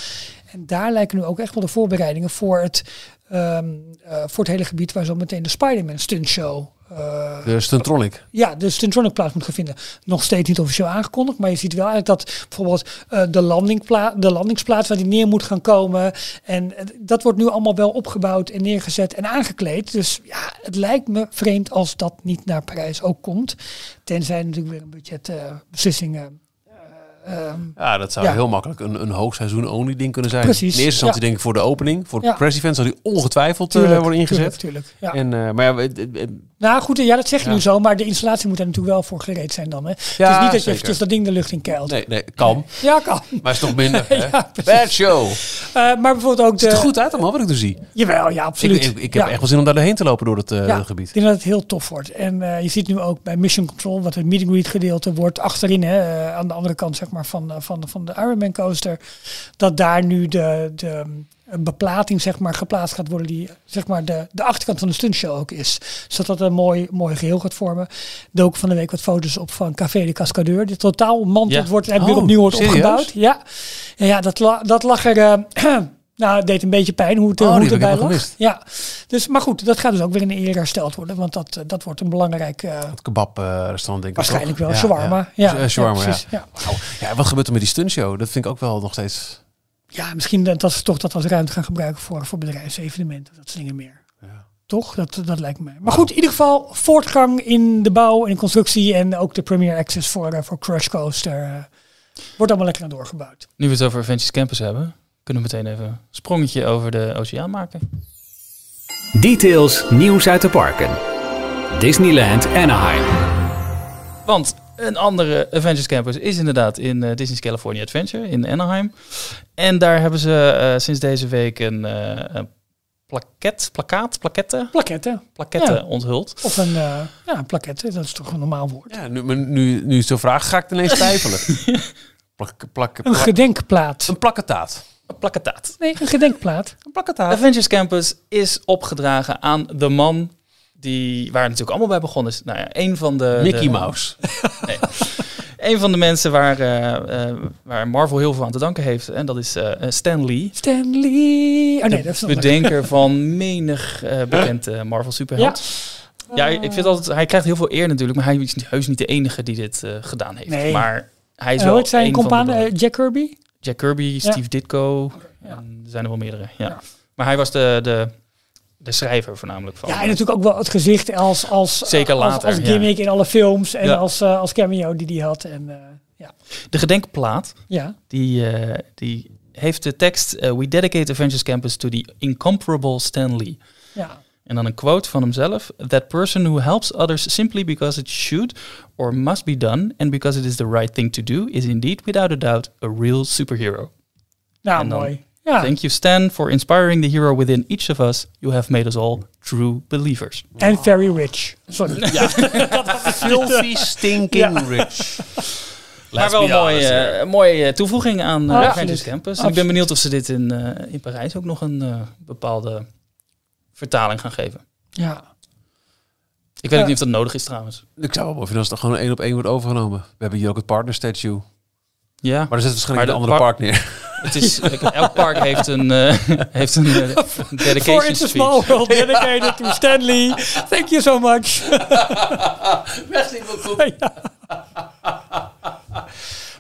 En daar lijken nu ook echt wel de voorbereidingen voor het, ehm, eh, voor het hele gebied waar zo meteen de Spider-Man stuntshow eh, De Stuntronic. ja, de Stuntronic plaats moet gaan vinden. Nog steeds niet officieel aangekondigd, maar je ziet wel eigenlijk dat bijvoorbeeld eh, de, landingpla de landingsplaats waar die neer moet gaan komen. En eh, dat wordt nu allemaal wel opgebouwd en neergezet en aangekleed. Dus ja, het lijkt me vreemd als dat niet naar Parijs ook komt. Tenzij natuurlijk weer een budgetbeslissing eh ehm, Ja, dat zou Ja. heel makkelijk een, een hoogseizoen only ding kunnen zijn. Precies, In eerste instantie ja. denk ik voor de opening. Voor het Ja. press event zal die ongetwijfeld tuurlijk, worden ingezet. Tuurlijk, tuurlijk, ja. En, maar ja, we- Nou goed, ja, dat zeg je Ja. nu zo, maar de installatie moet er natuurlijk wel voor gereed zijn dan. Hè. het Ja, is niet dat je eventjes dat ding de lucht in keilt. nee, nee, kan. Ja, kan. Maar is toch minder. hè? Bad show. Eh, maar bijvoorbeeld ook de... Ziet er goed uit allemaal wat ik er zie. Jawel, ja, absoluut. ik, ik heb echt wel zin om daar doorheen te lopen door het eh, gebied. Ik denk dat het heel tof wordt. En eh, je ziet nu ook bij Mission Control, wat het meet and greet gedeelte wordt, achterin, hè, aan de andere kant zeg maar, van, van, van de Ironman coaster, dat daar nu de, de beplating zeg maar, geplaatst gaat worden, die zeg maar, de, de achterkant van de stuntshow ook is. Zodat dat een mooi, mooi geheel gaat vormen. Er ook van de week wat foto's op van Café de Cascadeur. Die totaal manteld Ja. wordt en weer Oh, opnieuw wordt serieus? opgebouwd. Ja, ja, ja dat, la- dat lag er... eh, Nou, het deed een beetje pijn hoe het, Oh, hoe het erbij lag. gemist. Ja, dus, maar goed, dat gaat dus ook weer in de eer hersteld worden. Want dat, eh, dat wordt een belangrijk... eh, Het kebab-restaurant denk ik waarschijnlijk wel, Ja, shawarma. Ja, Eh, shawarma, ja. precies, ja. Ja, wat gebeurt er met die stuntshow? Dat vind ik ook wel nog steeds... Ja, misschien dat, dat ze toch dat als ruimte gaan gebruiken voor, voor bedrijfsevenementen. Dat soort dingen meer. Ja. Toch? Dat, dat lijkt me. Maar goed, in ieder geval voortgang in de bouw en constructie. En ook de Premier Access voor, eh, voor Crush Coaster. eh, wordt allemaal lekker aan doorgebouwd. Nu we het over Adventures Campus hebben, kunnen we meteen even een sprongetje over de oceaan maken. Details nieuws uit de parken. Disneyland Anaheim. Want een andere Avengers Campus is inderdaad in eh, Disney's California Adventure in Anaheim. En daar hebben ze eh, sinds deze week een, eh een plaket, plakkaat, plaketten, Plaketten. plaketten Ja. onthuld. Of een, eh ja, een plaquette. Dat is toch een normaal woord. Ja, nu, nu, nu is zo'n vraag, ga ik ineens twijfelen. plak, plak, Een gedenkplaat. een plakketaat. Een plakketaat. Nee, een gedenkplaat. Een plakketaat. Avengers Campus is opgedragen aan de man die, waar het natuurlijk allemaal bij begonnen is. Nou ja, een van de... Mickey de- Mouse. Een van de mensen waar, eh, eh, waar Marvel heel veel aan te danken heeft. En dat is eh, Stan Lee. Stanley. Oh nee, dat is bedenker van menig eh bekende Marvel superheld. Ja, ik vind altijd, hij krijgt heel veel eer natuurlijk, maar hij is niet- heus niet de enige die dit eh, gedaan heeft. Nee. Maar hij is Uh, wel zijn een van de compaan? Jack Kirby? Jack Kirby, Steve Ditko, Ja. en er zijn er wel meerdere. Ja. Ja. Maar hij was de, de, de schrijver voornamelijk van. Ja, en natuurlijk ook wel het gezicht als, als, Zeker als, later, als ja. gimmick in alle films en Ja. als, eh, als cameo die hij had. En, eh, ja. De gedenkplaat, ja, die, eh, die heeft de tekst We dedicate Avengers Campus to the incomparable Stan Lee. ja. En dan een quote van hemzelf. That person who helps others simply because it should or must be done and because it is the right thing to do is indeed without a doubt a real superhero. Nou, mooi. Ja. Thank you Stan for inspiring the hero within each of us. You have made us all true believers. En very rich. Sorry. Filthy stinking rich. maar wel een mooie, eh, mooie toevoeging aan uh, Absoluut. Avengers Campus. En ik ben benieuwd of ze dit in, eh, in Parijs ook nog een eh, bepaalde vertaling gaan geven. Ja. Ik weet Ja. ook niet of dat nodig is trouwens. Ik zou wel mooi vinden als het gewoon één op één wordt overgenomen. We hebben hier ook het partner statue. Ja, Maar er zit waarschijnlijk Maar een de andere par- park neer. Het is, elk park heeft een, eh, heeft een eh, For dedication It's a. Small World dedicated to Stanley. Thank you so much. Ja.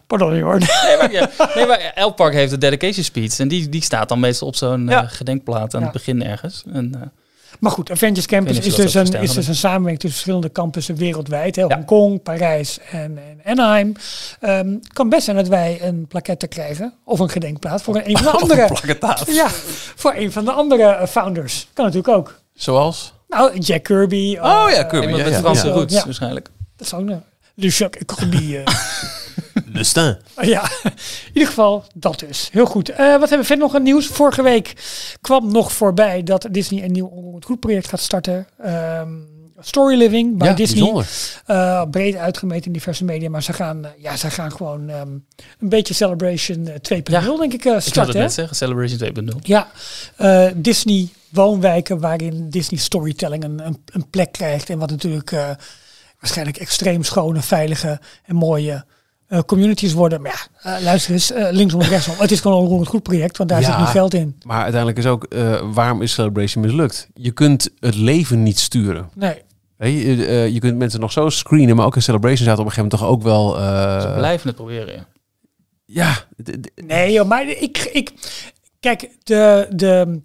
Pardon hoor. Nee, maar, ja, nee, maar elk park heeft een dedication speech. En die, die staat dan meestal op zo'n eh, gedenkplaat aan Ja. het begin ergens. En, Maar goed, Avengers Campus is dus, een, is dus een samenwerking tussen verschillende campussen wereldwijd. Hè? Hongkong, Parijs en, en Anaheim. Ehm, het kan best zijn dat wij een plaquette krijgen. Of een gedenkplaat voor een, een van de andere. Plaketaat. ja, voor een van de andere eh, founders. Kan natuurlijk ook. Zoals? Nou, Jack Kirby. Oh ja, eh, Kirby. iemand ja, met ja, Franse ja. roots Ja. waarschijnlijk. Dat is ook een... Le Jacques Kirby. eh. Le Stin. Ja, in ieder geval dat dus. Heel goed. Eh, wat hebben we verder nog aan nieuws? Vorige week kwam nog voorbij dat Disney een nieuw onroerend goed project gaat starten. Ehm, Story Living bij Ja, Disney. Eh, breed uitgemeten in diverse media. Maar ze gaan, eh, ja, ze gaan gewoon ehm, een beetje Celebration eh, 2.0 Ja, denk ik eh, Ik wilde starten. net zeggen, Celebration 2.0. Ja, eh, Disney woonwijken waarin Disney storytelling een, een, een plek krijgt. En wat natuurlijk eh, waarschijnlijk extreem schone, veilige en mooie eh, communities worden. Maar ja, eh, luister eens, eh, linksom of rechtsom. Het is gewoon een goed project, want daar Ja. zit nu geld in. Maar uiteindelijk is ook, eh, waarom is Celebration mislukt? Je kunt het leven niet sturen. Nee, je, eh, je kunt mensen nog zo screenen, maar ook in Celebration zaten op een gegeven moment toch ook wel... eh, Ze blijven het proberen. Ja. nee joh, maar ik, ik kijk, de, de,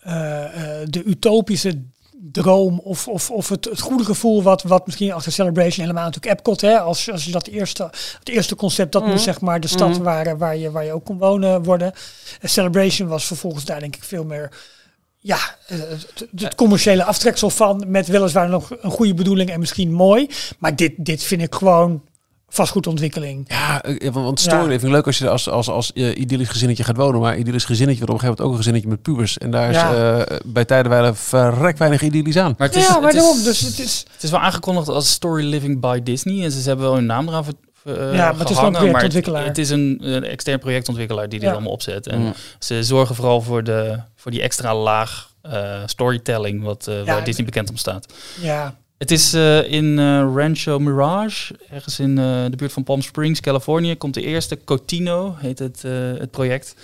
eh, eh, de utopische droom of, of, of het, het goede gevoel wat, wat misschien achter Celebration helemaal natuurlijk Epcot, hè, als, als je dat eerste, het eerste concept, dat moest zeg maar de stad waar, waar, je, waar je ook kon wonen worden. En Celebration was vervolgens daar denk ik veel meer ja, eh, het, het commerciële aftreksel van, met weliswaar nog een goede bedoeling en misschien mooi. Maar dit, dit vind ik gewoon vastgoedontwikkeling. Ja, eh, want, storyliving leuk als je als, als, als eh, idyllisch gezinnetje gaat wonen. Maar idyllisch gezinnetje wordt op een gegeven moment ook een gezinnetje met pubers. En daar is Ja. eh, bij tijdenwijle verrek weinig idyllisch aan. Maar het is, ja, maar het, is, daarom. Dus het is, het is wel aangekondigd als Story Living by Disney. En ze hebben wel hun naam eraan ver, Ja, maar het is wel een het, projectontwikkelaar. het is een, een extern projectontwikkelaar die dit Ja. allemaal opzet. En Mm. ze zorgen vooral voor, de, voor die extra laag eh, storytelling wat, eh, waar Disney bekend om staat. ja, Het is eh, in eh, Rancho Mirage, ergens in eh, de buurt van Palm Springs, Californië, komt de eerste Cotino, heet het, het project.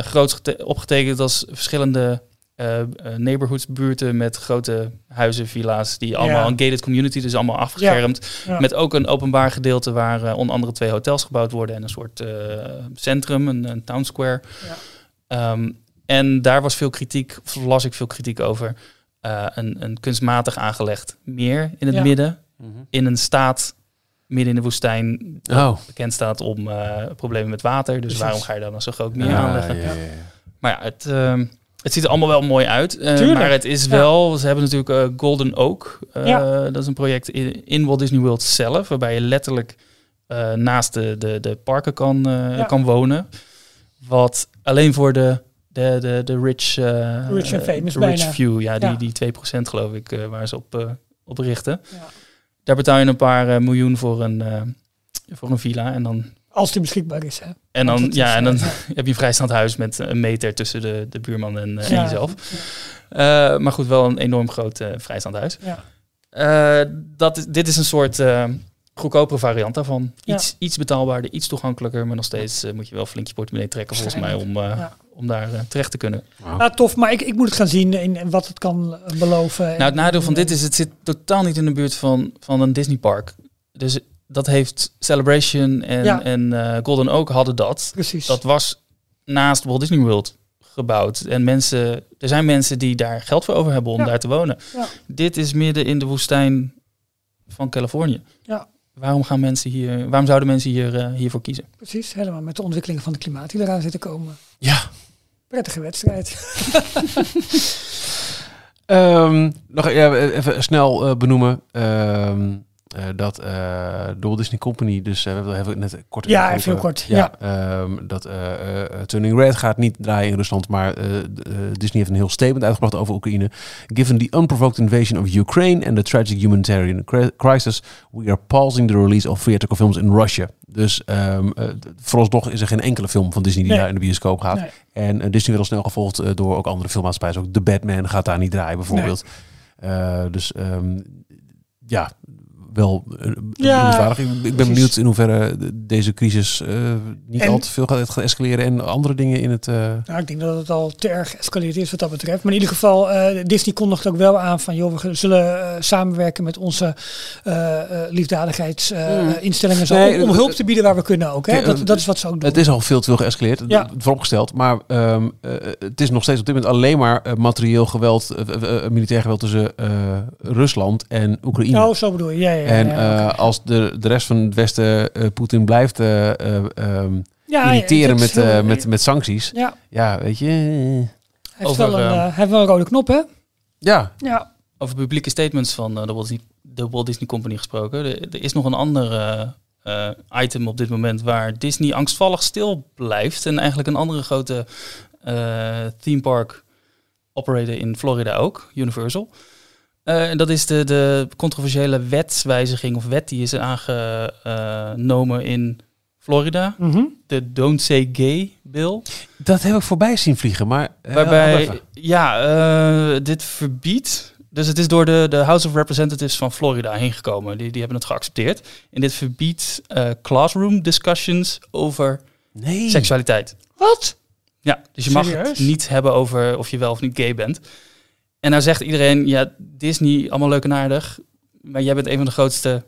Groots gete- opgetekend als verschillende eh, neighborhoodsbuurten met grote huizen, villa's, die allemaal Ja. een gated community, dus allemaal afgeschermd. ja. Met ook een openbaar gedeelte waar onder andere twee hotels gebouwd worden en een soort centrum, een, een town square. Ja. Ehm, en daar was veel kritiek, of las ik veel kritiek over. Eh, een, een kunstmatig aangelegd meer in het Ja. midden, in een staat midden in de woestijn, Oh. bekend staat om eh, problemen met water. Dus Precies. waarom ga je daar dan zo groot meer Ja, aanleggen? ja, ja, ja. Maar ja, het, ehm, het ziet er allemaal wel mooi uit. eh, maar het is Ja. wel, ze hebben natuurlijk Golden Oak. eh, Ja. Dat is een project in, in Walt Disney World zelf, waarbij je letterlijk eh, naast de, de, de parken kan, Ja. kan wonen. Wat alleen voor de, de, de, de rich, eh, Rich and famous de rich bijna. view, ja, die, Ja. die 2% geloof ik, eh, waar ze op, eh, op richten. Ja. Daar betaal je een paar eh, miljoen voor een, eh, voor een villa. En dan, Als die beschikbaar is. Hè. en dan, ja, en dan eh, heb je een vrijstaand huis met een meter tussen de, de buurman en, eh, en jezelf. Eh, maar goed, wel een enorm groot eh, vrijstaand huis. Ja. Eh, dat dit is een soort eh, goedkopere variant daarvan. Ja. Iets, iets betaalbaarder, iets toegankelijker. Maar nog steeds eh, moet je wel flink je portemonnee trekken volgens mij om, eh, Ja. om daar eh, terecht te kunnen. Nou, tof, maar ik, ik moet het gaan zien in, in wat het kan beloven. Nou, het nadeel van dit is, het zit totaal niet in de buurt van, van een Disney park. Dus dat heeft Celebration en, Ja. en eh, Golden Oak hadden dat. Precies. Dat was naast Walt Disney World gebouwd. En mensen, er zijn mensen die daar geld voor over hebben om Ja. daar te wonen. Ja. Dit is midden in de woestijn van Californië. Ja. Waarom, gaan mensen hier, waarom zouden mensen hier, eh, hiervoor kiezen? Precies, helemaal met de ontwikkelingen van het klimaat die eraan zitten komen. Ja. Prettige wedstrijd. Ehm, nog ja, even snel eh, benoemen. Ehm, eh, dat eh, de Walt Disney Company, dus eh, we hebben het net kort Ja, even heel kort, Ja, ehm, dat eh, eh, Turning Red gaat niet draaien in Rusland, maar eh, eh, Disney heeft een heel statement uitgebracht over Oekraïne. Given the unprovoked invasion of Ukraine and the tragic humanitarian cri- crisis, we are pausing the release of theatrical films in Russia. Dus eh, d- vooralsnog is er geen enkele film van Disney die Nee. daar in de bioscoop gaat. Nee. En eh, Disney werd al snel gevolgd eh, door ook andere filmmaatschappijen. Ook The Batman gaat daar niet draaien bijvoorbeeld. Eh, dus ehm, ja, wel uh, Ja, Ik, ben benieuwd in hoeverre de- deze crisis eh, niet En- al te veel gaat, escaleren en andere dingen in het... eh, Nou, ik denk dat het al te erg geëscaleerd is wat dat betreft. Maar in ieder geval, eh, Disney kondigt ook wel aan van... joh, we zullen eh, samenwerken met onze eh eh liefdadigheidsinstellingen... Nee, om, om eh, hulp te bieden waar we kunnen ook. Hè? Dat, eh, dat is wat ze ook doen. Het is al veel te veel geëscaleerd, Ja. vooropgesteld. Maar ehm, eh, het is nog steeds op dit moment alleen maar eh, materieel geweld, eh, eh, eh, militair geweld tussen eh, Rusland en Oekraïne. Oh, zo bedoel je. Ja, ja, ja, en ja, eh, als de, de rest van het Westen eh, Poetin blijft eh, eh, ehm, ja, irriteren met, heel- eh, met, met sancties, Ja, ja, weet je... hij heeft, wel een, ehm, eh, hij heeft wel een rode knop, hè? ja, Ja. Over publieke statements van de, Walt Disney, de Walt Disney Company gesproken. Er, er is nog een ander eh, item op dit moment waar Disney angstvallig stil blijft. En eigenlijk een andere grote eh theme park operator in Florida ook, Universal. Eh, en dat is de, de controversiële wetswijziging of wet die is aangenomen in Florida. Mhm. De Don't Say Gay bill. dat heb ik voorbij zien vliegen, maar... eh, Waarbij, ja, eh, dit verbiedt. Dus het is door de, de House of Representatives van Florida heen gekomen. Die, die hebben het geaccepteerd. En dit verbiedt eh, classroom discussions over Nee. seksualiteit. Wat? Ja, dus je mag het niet hebben over of je wel of niet gay bent. En nou zegt iedereen, ja, Disney, allemaal leuk en aardig. Maar jij bent een van de grootste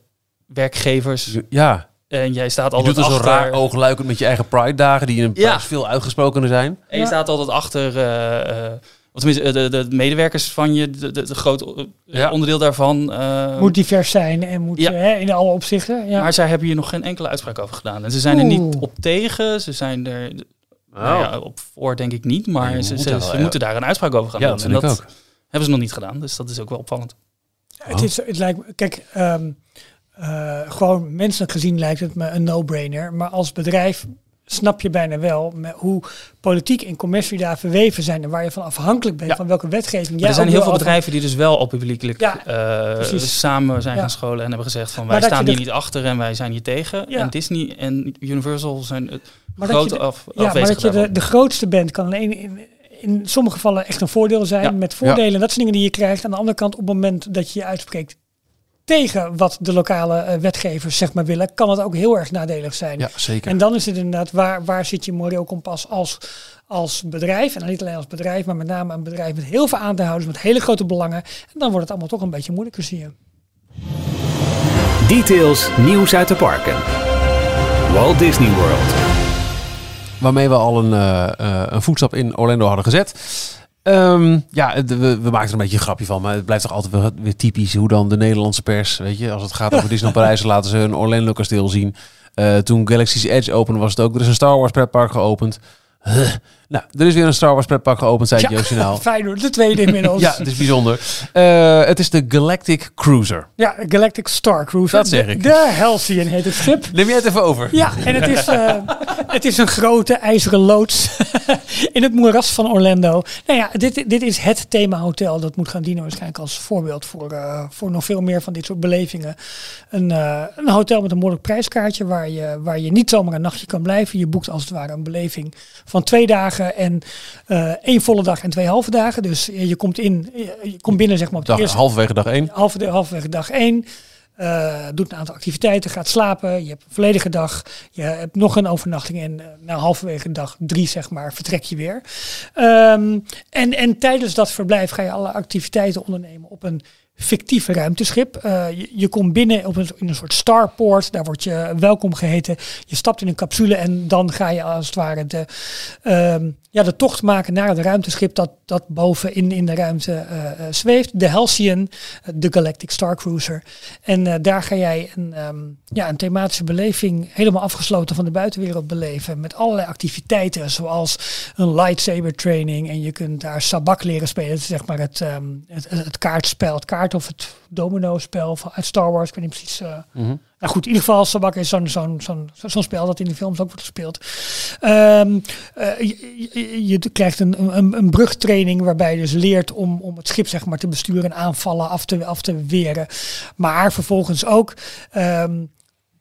werkgevers. Ja, En jij staat je altijd doet er zo achter... raar oogluikend met je eigen Pride-dagen, die in een Ja. prijs veel uitgesprokener zijn. En je Ja. staat altijd achter, eh, eh, of tenminste, eh, de, de, de medewerkers van je, de, de, de groot Ja. onderdeel daarvan. eh, Moet divers zijn en moet Ja. hè, in alle opzichten. Ja. Maar zij hebben hier nog geen enkele uitspraak over gedaan. En ze zijn er niet op tegen, ze zijn er Oh. nou ja, op voor, denk ik niet. Maar Nee, je ze, moet ze, moeten daar een uitspraak over gaan Ja, doen. dat en vind ik dat ook. Hebben ze nog niet gedaan, dus dat is ook wel opvallend. Het, is, het lijkt me, kijk, ehm, eh, gewoon menselijk gezien lijkt het me een no-brainer. Maar als bedrijf snap je bijna wel hoe politiek en commercie daar verweven zijn en waar je van afhankelijk bent Ja. van welke wetgeving Maar jij er zijn heel veel bedrijven die dus wel op publiekelijk Ja, precies. samen zijn Ja. gaan scholen en hebben gezegd van Maar wij staan hier niet achter en wij zijn hier tegen. Ja. En Disney en Universal zijn het Maar dat grote je de- af, Ja, maar afwezig dat je de, de grootste bent kan alleen in, sommige gevallen echt een voordeel zijn. Ja. Met voordelen, dat zijn dingen die je krijgt. Aan de andere kant, op het moment dat je je uitspreekt tegen wat de lokale eh, wetgevers zeg maar willen, kan het ook heel erg nadelig zijn. Ja, zeker. En dan is het inderdaad, waar, waar zit je moreel kompas als, als bedrijf? En dan niet alleen als bedrijf, maar met name een bedrijf met heel veel aandeelhouders, met hele grote belangen. En dan wordt het allemaal toch een beetje moeilijker, zie je. Details, nieuws uit de parken. Walt Disney World. Waarmee we al een, eh, eh, een voetstap in Orlando hadden gezet. Ehm, ja, we, we maken er een beetje een grapje van, maar het blijft toch altijd weer typisch hoe dan de Nederlandse pers, weet je, als het gaat over Disneyland Parijs, laten ze een Orlando kasteel zien. Eh, toen Galaxy's Edge opende was het ook, er is een Star Wars pretpark geopend. Huh. Nou, er is weer een Star Wars pretpark geopend, zei het Ja. Fijn hoor, de tweede inmiddels. Ja, het is bijzonder. Eh, het is de Galactic Cruiser. Ja, Galactic Star Cruiser. Dat zeg De- ik. De Halcyon heet het schip. Neem jij het even over? Ja, en het is, eh, het is een grote ijzeren loods in het moeras van Orlando. Nou ja, dit, dit is het themahotel. Dat moet gaan dienen waarschijnlijk als voorbeeld voor, eh, voor nog veel meer van dit soort belevingen. Een, een hotel met een moeilijk prijskaartje waar je, waar je niet zomaar een nachtje kan blijven. Je boekt als het ware een beleving van twee dagen en eh, één volle dag en twee halve dagen. Dus je, je komt in, je, je komt binnen zeg maar op de Dag, eerste halverwege dag één. halve, halverwege dag één. eh, doet een aantal activiteiten, gaat slapen. Je hebt een volledige dag. Je hebt nog een overnachting en uh, na halverwege dag drie, zeg maar, vertrek je weer. Ehm, en, en tijdens dat verblijf ga je alle activiteiten ondernemen op een fictieve ruimteschip. Eh, je, je komt binnen op een, in een soort starport. Daar word je welkom geheten. Je stapt in een capsule en dan ga je als het ware de, ehm, ja, de tocht maken naar het ruimteschip dat, dat boven in, in de ruimte eh, eh, zweeft. De Halcyon, eh, de Galactic Star Cruiser. En daar ga jij een, ehm, ja, een thematische beleving helemaal afgesloten van de buitenwereld beleven. Met allerlei activiteiten zoals een lightsaber training. En je kunt daar sabak leren spelen. Zeg maar het, ehm, het, het kaartspel, het kaart of het domino spel van, uit Star Wars. Ik weet niet precies... Mhm. Nou goed, in ieder geval, Sabak is zo'n zo'n zo'n spel dat in de films ook wordt gespeeld. Eh, je, je- krijgt een, een, een brugtraining waarbij je dus leert om, om het schip zeg maar, te besturen en aanvallen af te, af te weren. Maar vervolgens ook ehm,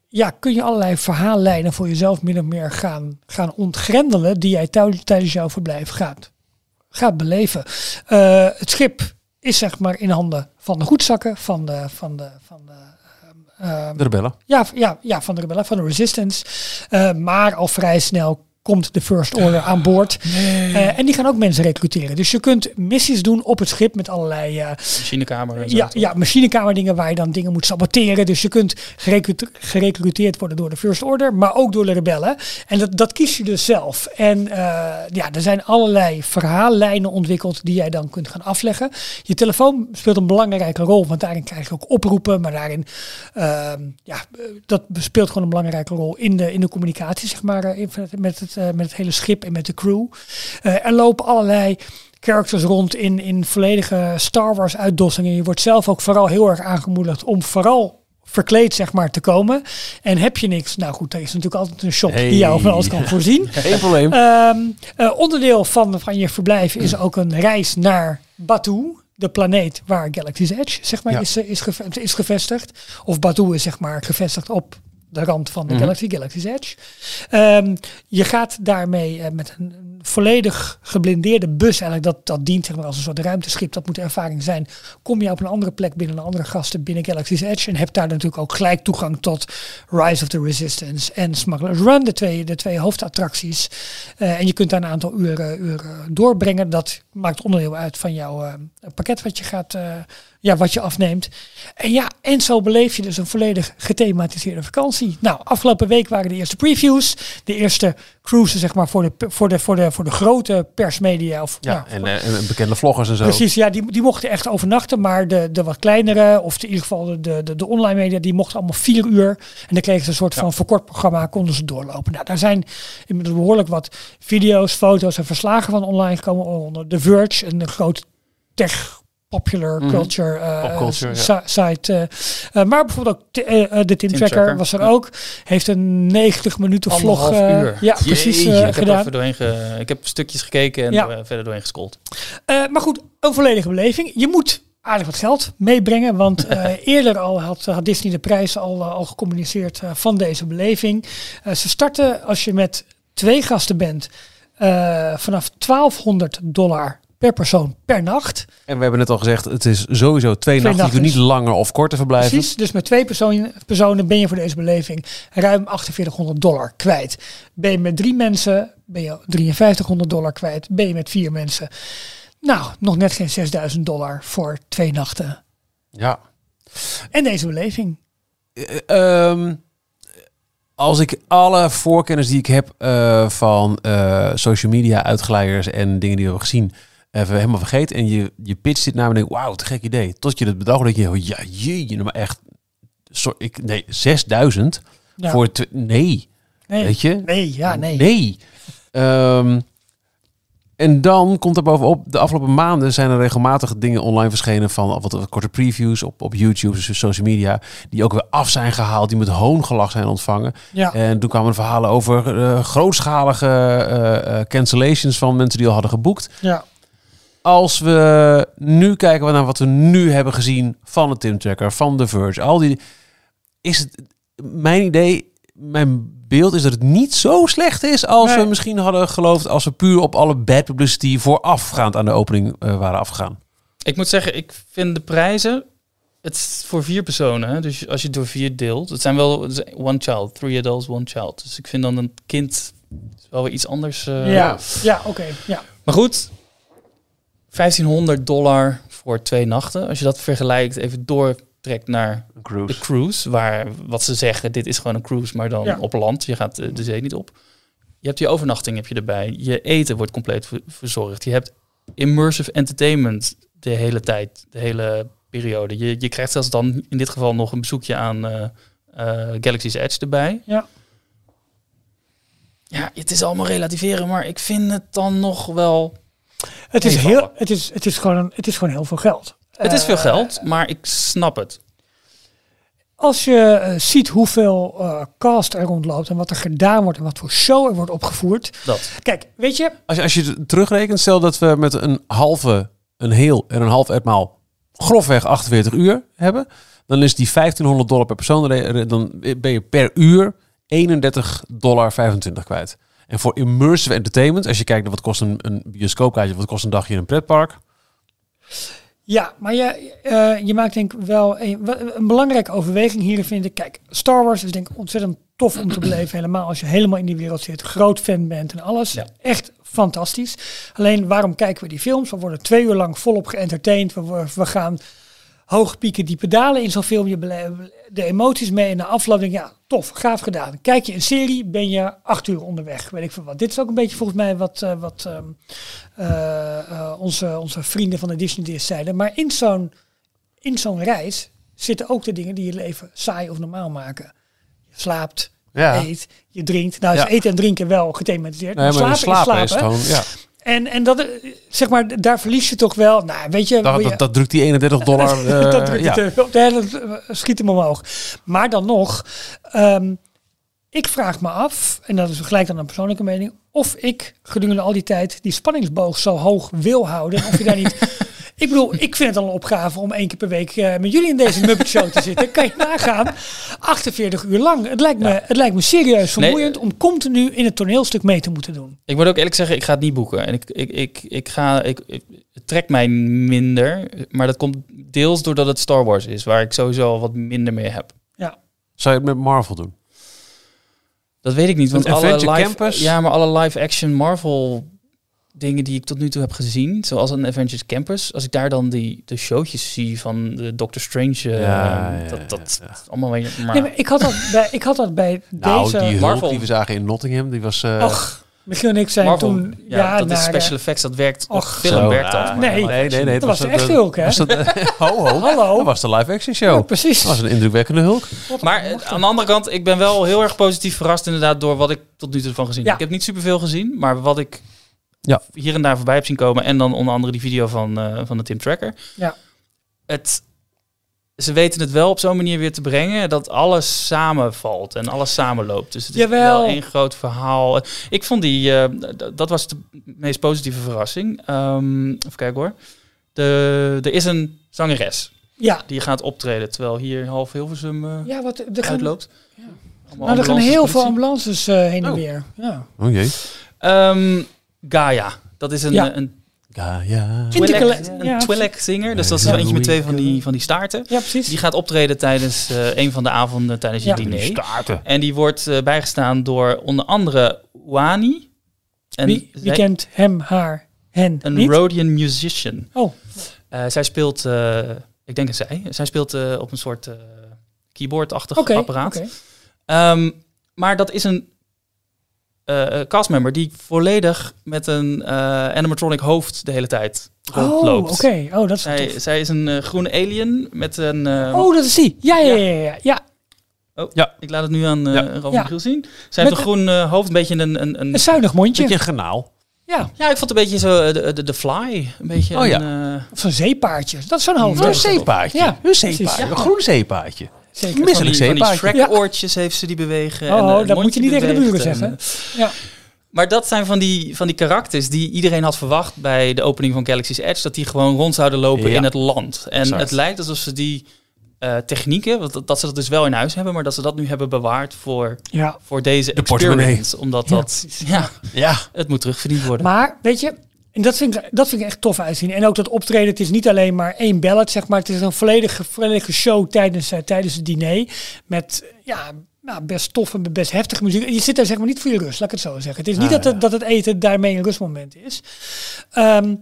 ja, kun je allerlei verhaallijnen voor jezelf min of meer gaan, gaan ontgrendelen die jij tij- tijdens jouw verblijf gaat, beleven. Eh, het schip is zeg maar in handen van de goedzakken, van de, van de, van de De rebellen. ja, ja, ja, van de rebellen, van de resistance. Eh, maar al vrij snel komt de First Order aan boord. Eh, en die gaan ook mensen recruteren. Dus je kunt missies doen op het schip met allerlei eh, Machinekamer en zo. ja, ja, machinekamer waar je dan dingen moet saboteren. Dus je kunt gerecrute- gerecruiteerd worden door de First Order, maar ook door de rebellen. En dat, dat kies je dus zelf. En eh, ja, er zijn allerlei verhaallijnen ontwikkeld die jij dan kunt gaan afleggen. Je telefoon speelt een belangrijke rol, want daarin krijg je ook oproepen, maar daarin, ehm, ja, dat speelt gewoon een belangrijke rol in de, in de communicatie, zeg maar, met, het, eh, met het hele schip en met de crew. Eh, er lopen allerlei characters rond in, in volledige Star Wars uitdossingen. Je wordt zelf ook vooral heel erg aangemoedigd om vooral verkleed zeg maar te komen. En heb je niks, nou goed, er is natuurlijk altijd een shop Hey. die jou van alles kan voorzien. Geen probleem. Ehm, eh, onderdeel van, van je verblijf is ook een reis naar Batuu. De planeet waar Galaxy's Edge zeg maar, Ja. is, eh, is, geve- is gevestigd. Of Batuu is zeg maar gevestigd op de rand van de Mhm. Galaxy, Galaxy's Edge. Ehm, je gaat daarmee eh, met een, volledig geblindeerde bus, eigenlijk dat, dat dient zeg maar, als een soort ruimteschip, dat moet de ervaring zijn. Kom je op een andere plek binnen een andere gasten binnen Galaxy's Edge en hebt daar natuurlijk ook gelijk toegang tot Rise of the Resistance en Smuggler's Run, de twee, de twee hoofdattracties. Eh, en je kunt daar een aantal uren, uren doorbrengen. Dat maakt onderdeel uit van jouw eh, pakket wat je gaat, ja, wat je afneemt. En ja, en zo beleef je dus een volledig gethematiseerde vakantie. Nou, afgelopen week waren de eerste previews, de eerste cruises zeg maar voor de, voor de, voor de, voor de grote persmedia. Of, Ja, nou, en, eh, en bekende vloggers en zo. Precies, ja, die, die mochten echt overnachten. Maar de, de wat kleinere, of in ieder geval de, de, de online media, die mochten allemaal vier uur. En dan kregen ze een soort van verkort programma, konden ze doorlopen. Nou, daar zijn inmiddels behoorlijk wat video's, foto's en verslagen van online gekomen. Onder The Verge, een groot tech popular Mhm. culture, eh, site. eh. Eh, maar bijvoorbeeld ook de Team, Tracker Tracker, was er ja. ook. Heeft een 90 minuten vlog Anderhalf eh, uur. ja, precies Jeetje, ik heb, er ge- ik heb stukjes gekeken en Ja. verder doorheen gescrolld. Eh, maar goed, een volledige beleving. Je moet aardig wat geld meebrengen. Want eh, eerder al had, had Disney de prijs al, al gecommuniceerd eh, van deze beleving. Eh, ze starten als je met twee gasten bent eh, vanaf 1200 dollar per persoon per nacht. En we hebben net al gezegd, het is sowieso twee, nachten. Je kunt niet langer of korter verblijven. Precies, dus met twee personen, personen ben je voor deze beleving ruim 4800 dollar kwijt. Ben je met drie mensen, ben je 5300 dollar kwijt. Ben je met vier mensen, nou, nog net geen 6000 dollar voor twee nachten. Ja. En deze beleving. Eh, ehm, als ik alle voorkennis die ik heb eh, van eh, social media uitglijders en dingen die we hebben gezien, even helemaal vergeten. En je, je pitcht dit naar en denk, wauw, te gek idee. Tot je het bedacht, dat je, oh, ja, jee, maar echt, sorry, ik, nee, 6000 Ja. voor, nee, nee. weet je? Nee, ja, nee. Nee. Ehm, en dan komt er bovenop, de afgelopen maanden zijn er regelmatig dingen online verschenen van wat, wat korte previews op, op YouTube, dus social media, die ook weer af zijn gehaald, die met hoongelach zijn ontvangen. Ja. En toen kwamen er verhalen over eh, grootschalige eh, eh, cancellations van mensen die al hadden geboekt. ja. Als we nu kijken naar wat we nu hebben gezien van de Tim Tracker, van The Verge, al die, is het mijn idee, mijn beeld is dat het niet zo slecht is als Nee. we misschien hadden geloofd als we puur op alle bad publicity voorafgaand aan de opening eh, waren afgegaan. Ik moet zeggen, ik vind de prijzen... Het is voor vier personen, hè, dus als je het door vier deelt... Het zijn wel one child, three adults, one child. Dus ik vind dan een kind is wel weer iets anders. eh. Ja, ja oké. Ja. Maar goed, 1500 dollar voor twee nachten. Als je dat vergelijkt, even doortrekt naar cruise. de cruise, waar wat ze zeggen, dit is gewoon een cruise, maar dan Ja. op land. Je gaat eh, de zee niet op. Je hebt je overnachting heb je erbij. Je eten wordt compleet ver- verzorgd. Je hebt immersive entertainment de hele tijd, de hele periode. Je, je krijgt zelfs dan in dit geval nog een bezoekje aan eh, eh, Galaxy's Edge erbij. Ja. Ja, het is allemaal relativeren, maar ik vind het dan nog wel... Het is, heel, het, is, het, is gewoon, het is gewoon heel veel geld. Het is veel Eh, geld, maar ik snap het. Als je eh, ziet hoeveel eh, cast er rondloopt en wat er gedaan wordt en wat voor show er wordt opgevoerd. Dat. Kijk, weet je, Als je, als je het terugrekent, stel dat we met een halve, een heel en een half etmaal grofweg 48 uur hebben. Dan is die 1500 dollar per persoon, dan ben je per uur 31 dollar 25 kwijt. En voor immersive entertainment, als je kijkt naar wat kost een, een bioscoopkaartje, wat kost een dagje in een pretpark. Ja, maar je, eh, je maakt denk ik wel een, belangrijke overweging hier vind ik. Kijk, Star Wars is denk ik ontzettend tof om te beleven. Helemaal als je helemaal in die wereld zit, groot fan bent en alles. Ja. Echt fantastisch. Alleen waarom kijken we die films? We worden twee uur lang volop geëntertained. We gaan hoge pieken, diepe dalen in zo'n film. Je de emoties mee en de je, ja, tof, gaaf gedaan. Kijk je een serie, ben je acht uur onderweg. Weet ik veel wat. Dit is ook een beetje volgens mij wat, eh, wat ehm, eh, eh, onze, onze vrienden van de Disney zeiden. Maar in zo'n, in zo'n reis zitten ook de dingen die je leven saai of normaal maken. Je slaapt, Ja. eet, je drinkt. Nou is Ja. eten en drinken wel gethematiseerd. Nee, maar slapen, slapen, is is slapen. gewoon, ja. En, en dat, eh, zeg maar, daar verlies je toch wel. Nou, weet je, Dat, je- dat, dat drukt die 31 dollar. eh, dat drukt ja. het ja, dat eh, schiet hem omhoog. Maar dan nog, ehm, ik vraag me af, en dat is gelijk dan een persoonlijke mening, of ik gedurende al die tijd die spanningsboog zo hoog wil houden. Of je daar niet. Ik bedoel, ik vind het al een opgave om één keer per week eh, met jullie in deze Muppet Show te zitten. Kan je nagaan? 48 uur lang. Het lijkt me, het lijkt me serieus vermoeiend om continu in het toneelstuk mee te moeten doen. Ik moet ook eerlijk zeggen, ik ga het niet boeken. En ik, ik, ik, ik ga, ik, ik- het trekt mij minder. Maar dat komt deels doordat het Star Wars is, waar ik sowieso al wat minder mee heb. Zou je het met Marvel doen? Dat weet ik niet. Want Een alle live, Campus? Ja, maar alle live-action Marvel dingen die ik tot nu toe heb gezien, zoals een Avengers Campus, als ik daar dan die de showtjes zie van de Doctor Strange, eh, Ja, ja, dat, dat ja, ja. is allemaal weer. Maar, Nee, maar ik, had dat bij, ik had dat bij Nou, deze... die Marvel. die we zagen in Nottingham, die was... eh, Och, Michiel en ik zijn Marvel, toen... ja, dat is special eh, effects, dat werkt. Och, film zo. werkt dat. Maar nee. nee, nee, Dat was de het, echte eh, Hulk, hè? was dat, eh, ho, ho. Hallo. Dat was de live action show. Ja, precies. Dat was een indrukwekkende hulk. Maar eh, aan de andere kant, ik ben wel heel erg positief verrast inderdaad door wat ik tot nu toe van gezien Ja. heb. Ik heb niet superveel gezien, maar wat ik Ja. hier en daar voorbij heb zien komen. En dan onder andere die video van, eh, van de Tim Tracker. Ja. Het, ze weten het wel op zo'n manier weer te brengen dat alles samenvalt en alles samenloopt. Dus het is Jawel. wel één groot verhaal. Ik vond die, eh, dat was de meest positieve verrassing. Ehm, even kijken hoor. De, er is een zangeres Ja. die gaat optreden, terwijl hier half Hilversum eh, Ja, wat, er gaan, uitloopt. Ja. Allemaal nou, er gaan heel veel ambulances eh, heen en Oh. weer. Ja. Oh jee. Ehm, Gaia. Dat is een, Ja. eh, een Gaia. Twi'lek, een ja. Twi'lek zinger. Dus dat is zo eentje met twee van die, van die staarten. ja, precies. Die gaat optreden tijdens eh, een van de avonden tijdens je diner. Staarten. En die wordt eh, bijgestaan door onder andere Wani. En wie, wie zij- kent hem, haar, hen een niet? Rhodian musician. Oh, Eh, zij speelt, eh, ik denk het zij, zij speelt eh, op een soort eh, keyboardachtig oké. apparaat. oké. Ehm, maar dat is een eh, eh, castmember die volledig met een eh, animatronic hoofd de hele tijd Oh, rondloopt. oké. Oh, dat is Zij, tof. zij is een groene alien met een... eh, Oh, dat is die. Ja, ja, ja. ja, ja. ja. Ik laat het nu aan uh, Ja. Ralf Ja. Michiel zien. Zij Met heeft een groen eh, hoofd, een beetje een... een, een Een zuinig mondje. Beetje een genaal. Ja, ja, ik vond het een beetje zo de, de, de fly. Een beetje Oh, ja. een, eh, of zo'n zeepaardje. Dat is zo'n hoofd. Een zeepaardje. Ja, een zeepaardje. Ja. Een groen zeepaardje. Zeker. Misselijk van die, van die. Shrek-oortjes heeft ze die bewegen. Oh, en, eh, dat moet je niet tegen de buren zeggen. Ja. Maar dat zijn van die, van die karakters die iedereen had verwacht bij de opening van Galaxy's Edge. Dat die gewoon rond zouden lopen Ja. in het land. En Exact. het lijkt alsof ze die eh, technieken, want dat, dat ze dat dus wel in huis hebben, maar dat ze dat nu hebben bewaard voor, ja. voor deze De portemonnee. experience. Omdat Ja, dat, ja, Ja. het moet terugverdiend worden. Maar, weet je, en dat vind, ik, dat vind ik echt tof uitzien. En ook dat optreden, het is niet alleen maar één ballad, zeg maar. Het is een volledige, volledige show tijdens, eh, tijdens het diner. Met, ja, nou, best tof en best heftige muziek. En je zit daar zeg maar niet voor je rust, laat ik het zo zeggen. Het is niet Ah, dat, het, ja. dat het eten daarmee een rustmoment is. Ehm,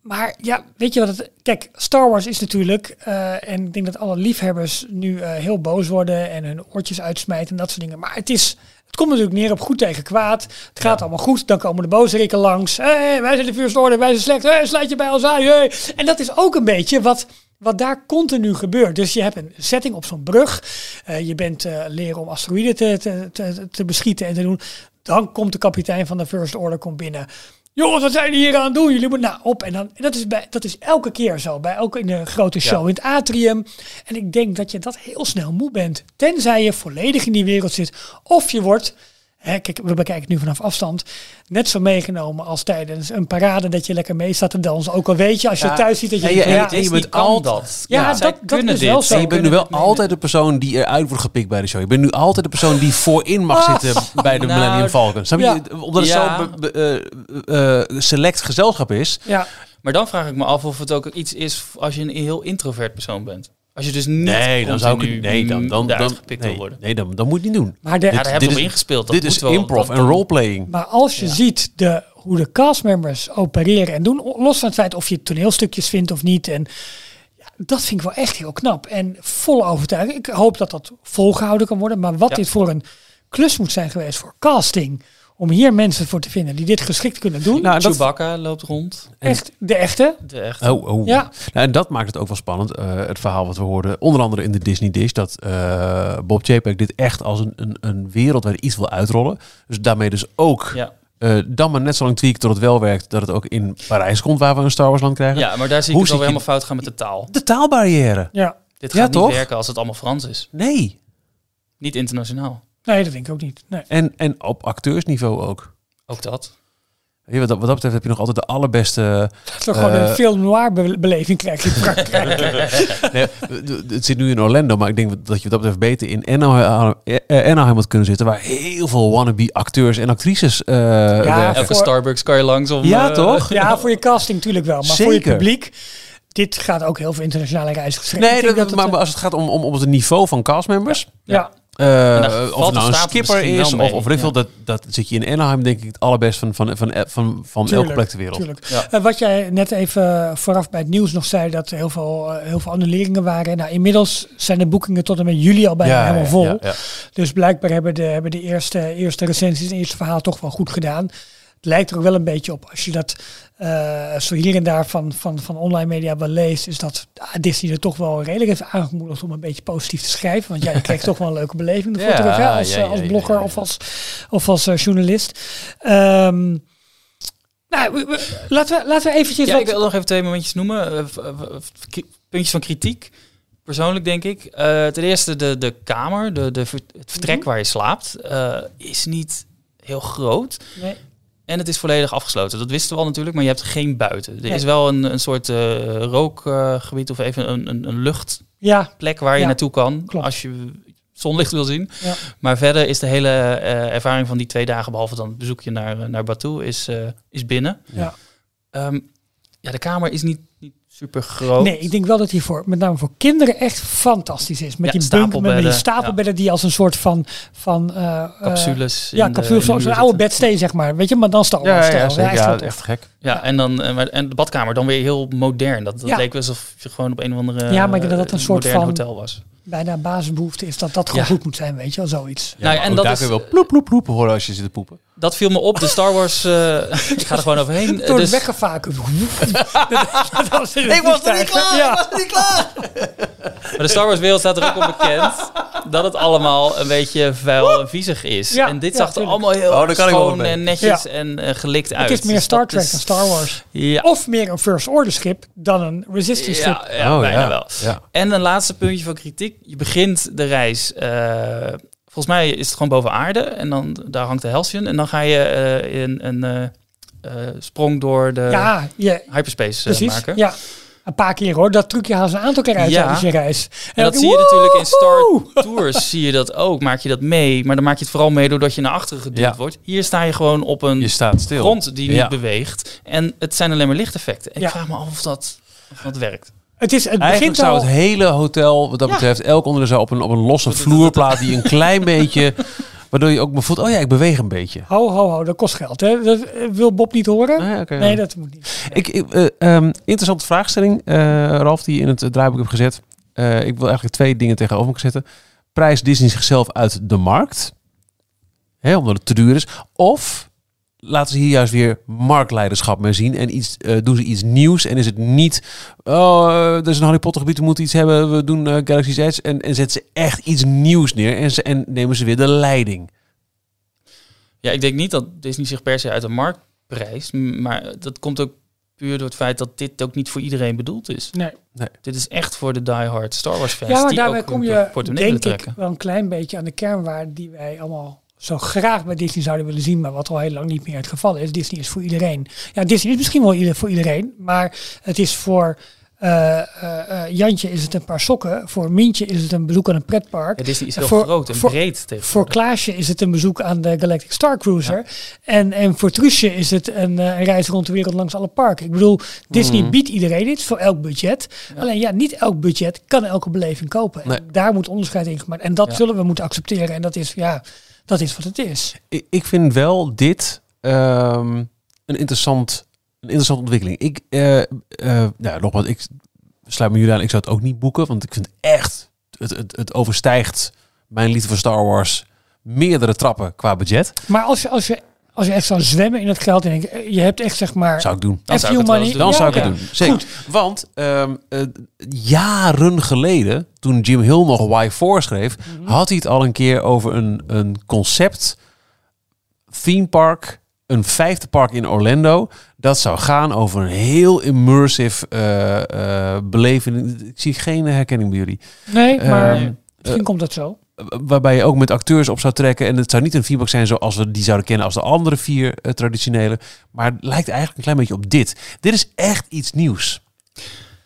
maar ja, weet je wat het... Kijk, Star Wars is natuurlijk... eh, en ik denk dat alle liefhebbers nu eh, heel boos worden... en hun oortjes uitsmijten en dat soort dingen. Maar het is Het komt natuurlijk neer op goed tegen kwaad. Het gaat allemaal goed. Dan komen de bozerikken langs. Hey, wij zijn de First Order, wij zijn slecht. Hey, sluit je bij ons aan. Hey. En dat is ook een beetje wat, wat daar continu gebeurt. Dus je hebt een setting op zo'n brug. Eh, je bent eh, leren om asteroïden te, te, te, te beschieten en te doen. Dan komt de kapitein van de First Order komt binnen. Jongens, wat zijn jullie hier aan het doen? Jullie moeten nou op. En, dan, en dat, is bij, dat is elke keer zo. Bij elke in de grote show in het atrium. En ik denk dat je dat heel snel moe bent. Tenzij je volledig in die wereld zit. Of je wordt, hè, kijk, we bekijken het nu vanaf afstand. Net zo meegenomen als tijdens een parade. Dat je lekker mee staat te dansen. Ook al weet je, als je Ja. thuis ziet dat je... En je- en ja, je- en je bent altijd-. Ja, zij dat- dat kunnen is dit. wel zo. En je bent nu wel kunnen het altijd de persoon die eruit wordt gepikt bij de show. Je bent nu altijd de persoon die voorin mag Ah. zitten bij de Nou, Millennium Falcon. Snap je? ja. Omdat het Ja. zo be- be- eh, eh, select gezelschap is. ja, Maar dan vraag ik me af of het ook iets is als je een heel introvert persoon bent. Als je dus niet Nee, dan zou ik. Nee, dan, dan, dan, gepikt nee, worden. nee, dan, dan moet je niet doen. maar de, Ja, daar hebben we ingespeeld. Dit is improv en roleplaying. Maar als je ziet de, hoe de castmembers opereren en doen, los van het feit of je toneelstukjes vindt of niet. En ja, dat vind ik wel echt heel knap. En vol overtuiging. Ik hoop dat dat volgehouden kan worden. Maar wat Ja. dit voor een klus moet zijn geweest voor casting. Om hier mensen voor te vinden die dit geschikt kunnen doen. Nou, dat, Chewbacca loopt rond. echt de echte. De echt. oh, oh. Ja. Nou, en dat maakt het ook wel spannend. eh, het verhaal wat we hoorden, onder andere in de Disney Dish, dat eh, Bob Chapek dit echt als een, een, een wereldwijd iets wil uitrollen. Dus daarmee dus ook Ja. eh, dan maar net zo lang tweaken tot het wel werkt, dat het ook in Parijs komt, waar we een Star Wars land krijgen. ja, maar daar zie ik Hoe het alweer helemaal fout gaan met de taal. De taalbarrière. Ja. Dit Ja, gaat toch? niet werken als het allemaal Frans is. Nee. Niet internationaal. Nee, dat denk ik ook niet. Nee. En, en op acteursniveau ook. Ook dat. Je, Wat, dat- wat dat betreft heb je nog altijd de allerbeste. Toch gewoon Eh, een film noir be- beleving krijg je Frankrijk. Nee, het zit nu in Orlando, maar ik denk dat je wat dat betreft beter in Anaheim, eh, Anaheim had kunnen zitten, waar heel veel wannabe acteurs en actrices eh werken. Elke voor- Starbucks kan je langs om... Ja, eh, toch? ja, voor je casting natuurlijk wel. Maar voor je Zeker. publiek. Dit gaat ook heel veel internationale reizen geschreven. Nee, Ik denk dat, maar, eh, maar als het gaat om, om, om het niveau van castmembers, ja. eh, daar of het de nou een skipper is of, of veel, ja. dat, dat zit je in Anaheim denk ik het allerbest van, van, van, van, van elke plek ter wereld. Tuurlijk. Ja. Eh, wat jij net even vooraf bij het nieuws nog zei, dat er heel veel, eh, heel veel annuleringen waren. Nou, inmiddels zijn de boekingen tot en met juli al bijna helemaal vol. ja, ja. Dus blijkbaar hebben de, hebben de eerste, eerste recensies, het eerste verhaal toch wel goed gedaan. Het lijkt er ook wel een beetje op. Als je dat eh, zo hier en daar van, van, van online media wel leest, is dat ah, Disney er toch wel redelijk heeft aangemoedigd om een beetje positief te schrijven. Want ja, je krijgt toch wel een leuke beleving ervoor Ja, terug, hè, als, ja, eh, ja, als blogger of als, of als eh, journalist. Ehm, nou, we- we- laten, we, laten we eventjes Ja, wat... ik wil nog even twee momentjes noemen. Puntjes van kritiek. Persoonlijk denk ik. Ten eerste de, de kamer, de, de, het vertrek Mhm. waar je slaapt, is niet heel groot. Nee. En het is volledig afgesloten. Dat wisten we al natuurlijk, maar je hebt geen buiten. Er Nee. is wel een, een soort eh, rookgebied of even een, een, een luchtplek Ja, waar je Ja, naartoe kan klopt. als je zonlicht wil zien. Ja. Maar verder is de hele eh, ervaring van die twee dagen, behalve dan het bezoekje naar, eh, naar Batuu, is, is binnen. Ja. Ehm, ja, de kamer is niet, niet super groot. Nee, ik denk wel dat die voor, met name voor kinderen echt fantastisch is. Met Ja, die bunk, met, met die stapelbedden, die als een soort van... van eh, eh, Capsules. ja, capsules, zoals een oude bedstee, zeg maar. Weet je, maar dan Star Ja, Wars ja, stijl. ja, ja, echt gek. Ja, en, dan, eh, en de badkamer dan weer heel modern. Dat, dat Ja. leek wel alsof je gewoon op een of andere Ja, maar ik denk dat dat een soort modern van- hotel was. Bijna basisbehoefte is dat dat gewoon Ja. goed moet zijn, weet je wel, zoiets. Ja, Nou ja, en ook dat daar is- kun je wel ploep, ploep, ploep horen als je zit te poepen. Dat viel me op. De Star Wars... eh, ik ga er gewoon overheen. Door het Dus, Ik was er niet klaar, Ja. ik was er niet klaar. maar de Star Wars wereld staat er ook op bekend dat het allemaal een beetje vuil en viezig is. Ja, en dit ja, zag er allemaal heel Oh, schoon en netjes Ja. en eh, gelikt uit. Het is meer Dus Star Trek is- dan Star Wars. Ja, Of meer een First Order schip dan een Resistance schip. ja, ja bijna ja. wel. Ja. En een laatste puntje van kritiek. Je begint de reis. eh, volgens mij is het gewoon boven aarde. En dan daar hangt de Halcyon. En dan ga je eh, in een eh, eh, sprong door de Ja, je, hyperspace precies. maken. Ja. Een paar keer hoor. Dat trucje halen ze een aantal keer uit Ja. tijdens je reis. En dat zie je natuurlijk in Star! Tours. zie je dat ook. Maak je dat mee. Maar dan maak je het vooral mee doordat je naar achteren geduwd Ja. wordt. Hier sta je gewoon op een Je staat stil. grond die niet beweegt. En het zijn alleen maar lichteffecten. En Ja. ik vraag me af of dat, of dat werkt. Het, is, het Eigenlijk begint zou al... het hele hotel, wat dat Ja. betreft, elk onderdeel zou op een, op een losse vloerplaat die een klein beetje, waardoor je ook me voelt, oh ja, ik beweeg een beetje. Ho, ho, ho. Dat kost geld. Hè? Dat eh, wil Bob niet horen. Nee, oké. Nee, dat moet niet. Ik, ik, eh, ehm, interessante vraagstelling, eh, Ralf, die je in het draaiboek heb gezet. Eh, ik wil eigenlijk twee dingen tegenover elkaar zetten. Prijs Disney zichzelf uit de markt. Hè, omdat het te duur is. Of laten ze hier juist weer marktleiderschap mee zien. En iets, eh, doen ze iets nieuws. En is het niet, oh, eh, er is een Harry Potter gebied, we moeten iets hebben. We doen eh, Galaxy's Edge. En, en zetten ze echt iets nieuws neer. En, ze, en nemen ze weer de leiding. Ja, ik denk niet dat Disney zich per se uit de markt prijst. Maar dat komt ook puur door het feit dat dit ook niet voor iedereen bedoeld is. Nee. Dit is echt voor de diehard Star Wars fans. Ja, maar die daarbij ook kom je, denk ik, wel een klein beetje aan de kernwaarden die wij allemaal zo graag bij Disney zouden willen zien, maar wat al heel lang niet meer het geval is. Disney is voor iedereen. Ja, Disney is misschien wel voor iedereen, maar het is voor eh, eh, eh, Jantje is het een paar sokken, voor Mientje is het een bezoek aan een pretpark. Ja, Disney is heel voor- groot en voor- breed Voor. Klaasje is het een bezoek aan de Galactic Star Cruiser. En, en voor Truusje is het een, een reis rond de wereld langs alle parken. Ik bedoel, Disney Mhm. biedt iedereen dit voor elk budget. Alleen ja, niet elk budget kan elke beleving kopen. En daar moet onderscheid in gemaakt. En dat zullen we moeten accepteren. En dat is, ja, dat is wat het is. Ik, ik vind wel dit ehm, een, interessant, een interessante ontwikkeling. Ik, eh eh nou, nogmaals, ik sluit me jullie aan. Ik zou het ook niet boeken, want ik vind echt, het, het, het overstijgt mijn liefde voor Star Wars meerdere trappen qua budget. Maar als je, als je, als je echt zou zwemmen in het geld en je, je hebt echt zeg maar... Zou ik doen. Dan zou ik het doen. Dan Ja, zou ik ja. het doen. Zeker. Goed. Want ehm, eh, jaren geleden, toen Jim Hill nog Y4 schreef, Mhm. had hij het al een keer over een, een concept theme park, een vijfde park in Orlando. Dat zou gaan over een heel immersive eh eh beleving. Ik zie geen herkenning bij jullie. Nee, maar Ehm, misschien komt dat zo. Waarbij je ook met acteurs op zou trekken. En het zou niet een park zijn zoals we die zouden kennen als de andere vier eh, traditionele. Maar het lijkt eigenlijk een klein beetje op dit. Dit is echt iets nieuws.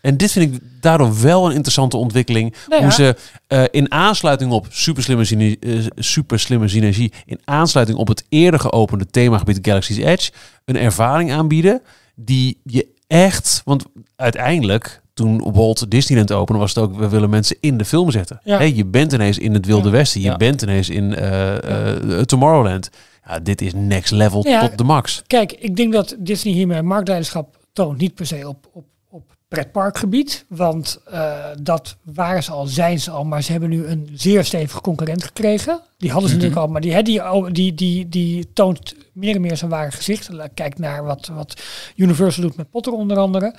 En dit vind ik daardoor wel een interessante ontwikkeling. Nou ja. Hoe ze eh, in aansluiting op super slimme, syne- eh, super slimme synergie, in aansluiting op het eerder geopende themagebied Galaxy's Edge, een ervaring aanbieden die je echt, want uiteindelijk toen Walt Disneyland opende was het ook, we willen mensen in de film zetten. Ja. Hey, je bent ineens in het Wilde Ja. Westen, je Ja. bent ineens in eh, eh, Tomorrowland. Ja, dit is next level Ja. tot de max. Kijk, ik denk dat Disney hiermee marktleiderschap toont. Niet per se op, op pretparkgebied. Want eh, dat waren ze al, zijn ze al. Maar ze hebben nu een zeer stevige concurrent gekregen. Die hadden ze Mhm. natuurlijk al. Maar die, hè, die, die, die, die toont meer en meer zijn ware gezicht. Kijk naar wat, wat Universal doet met Potter onder andere.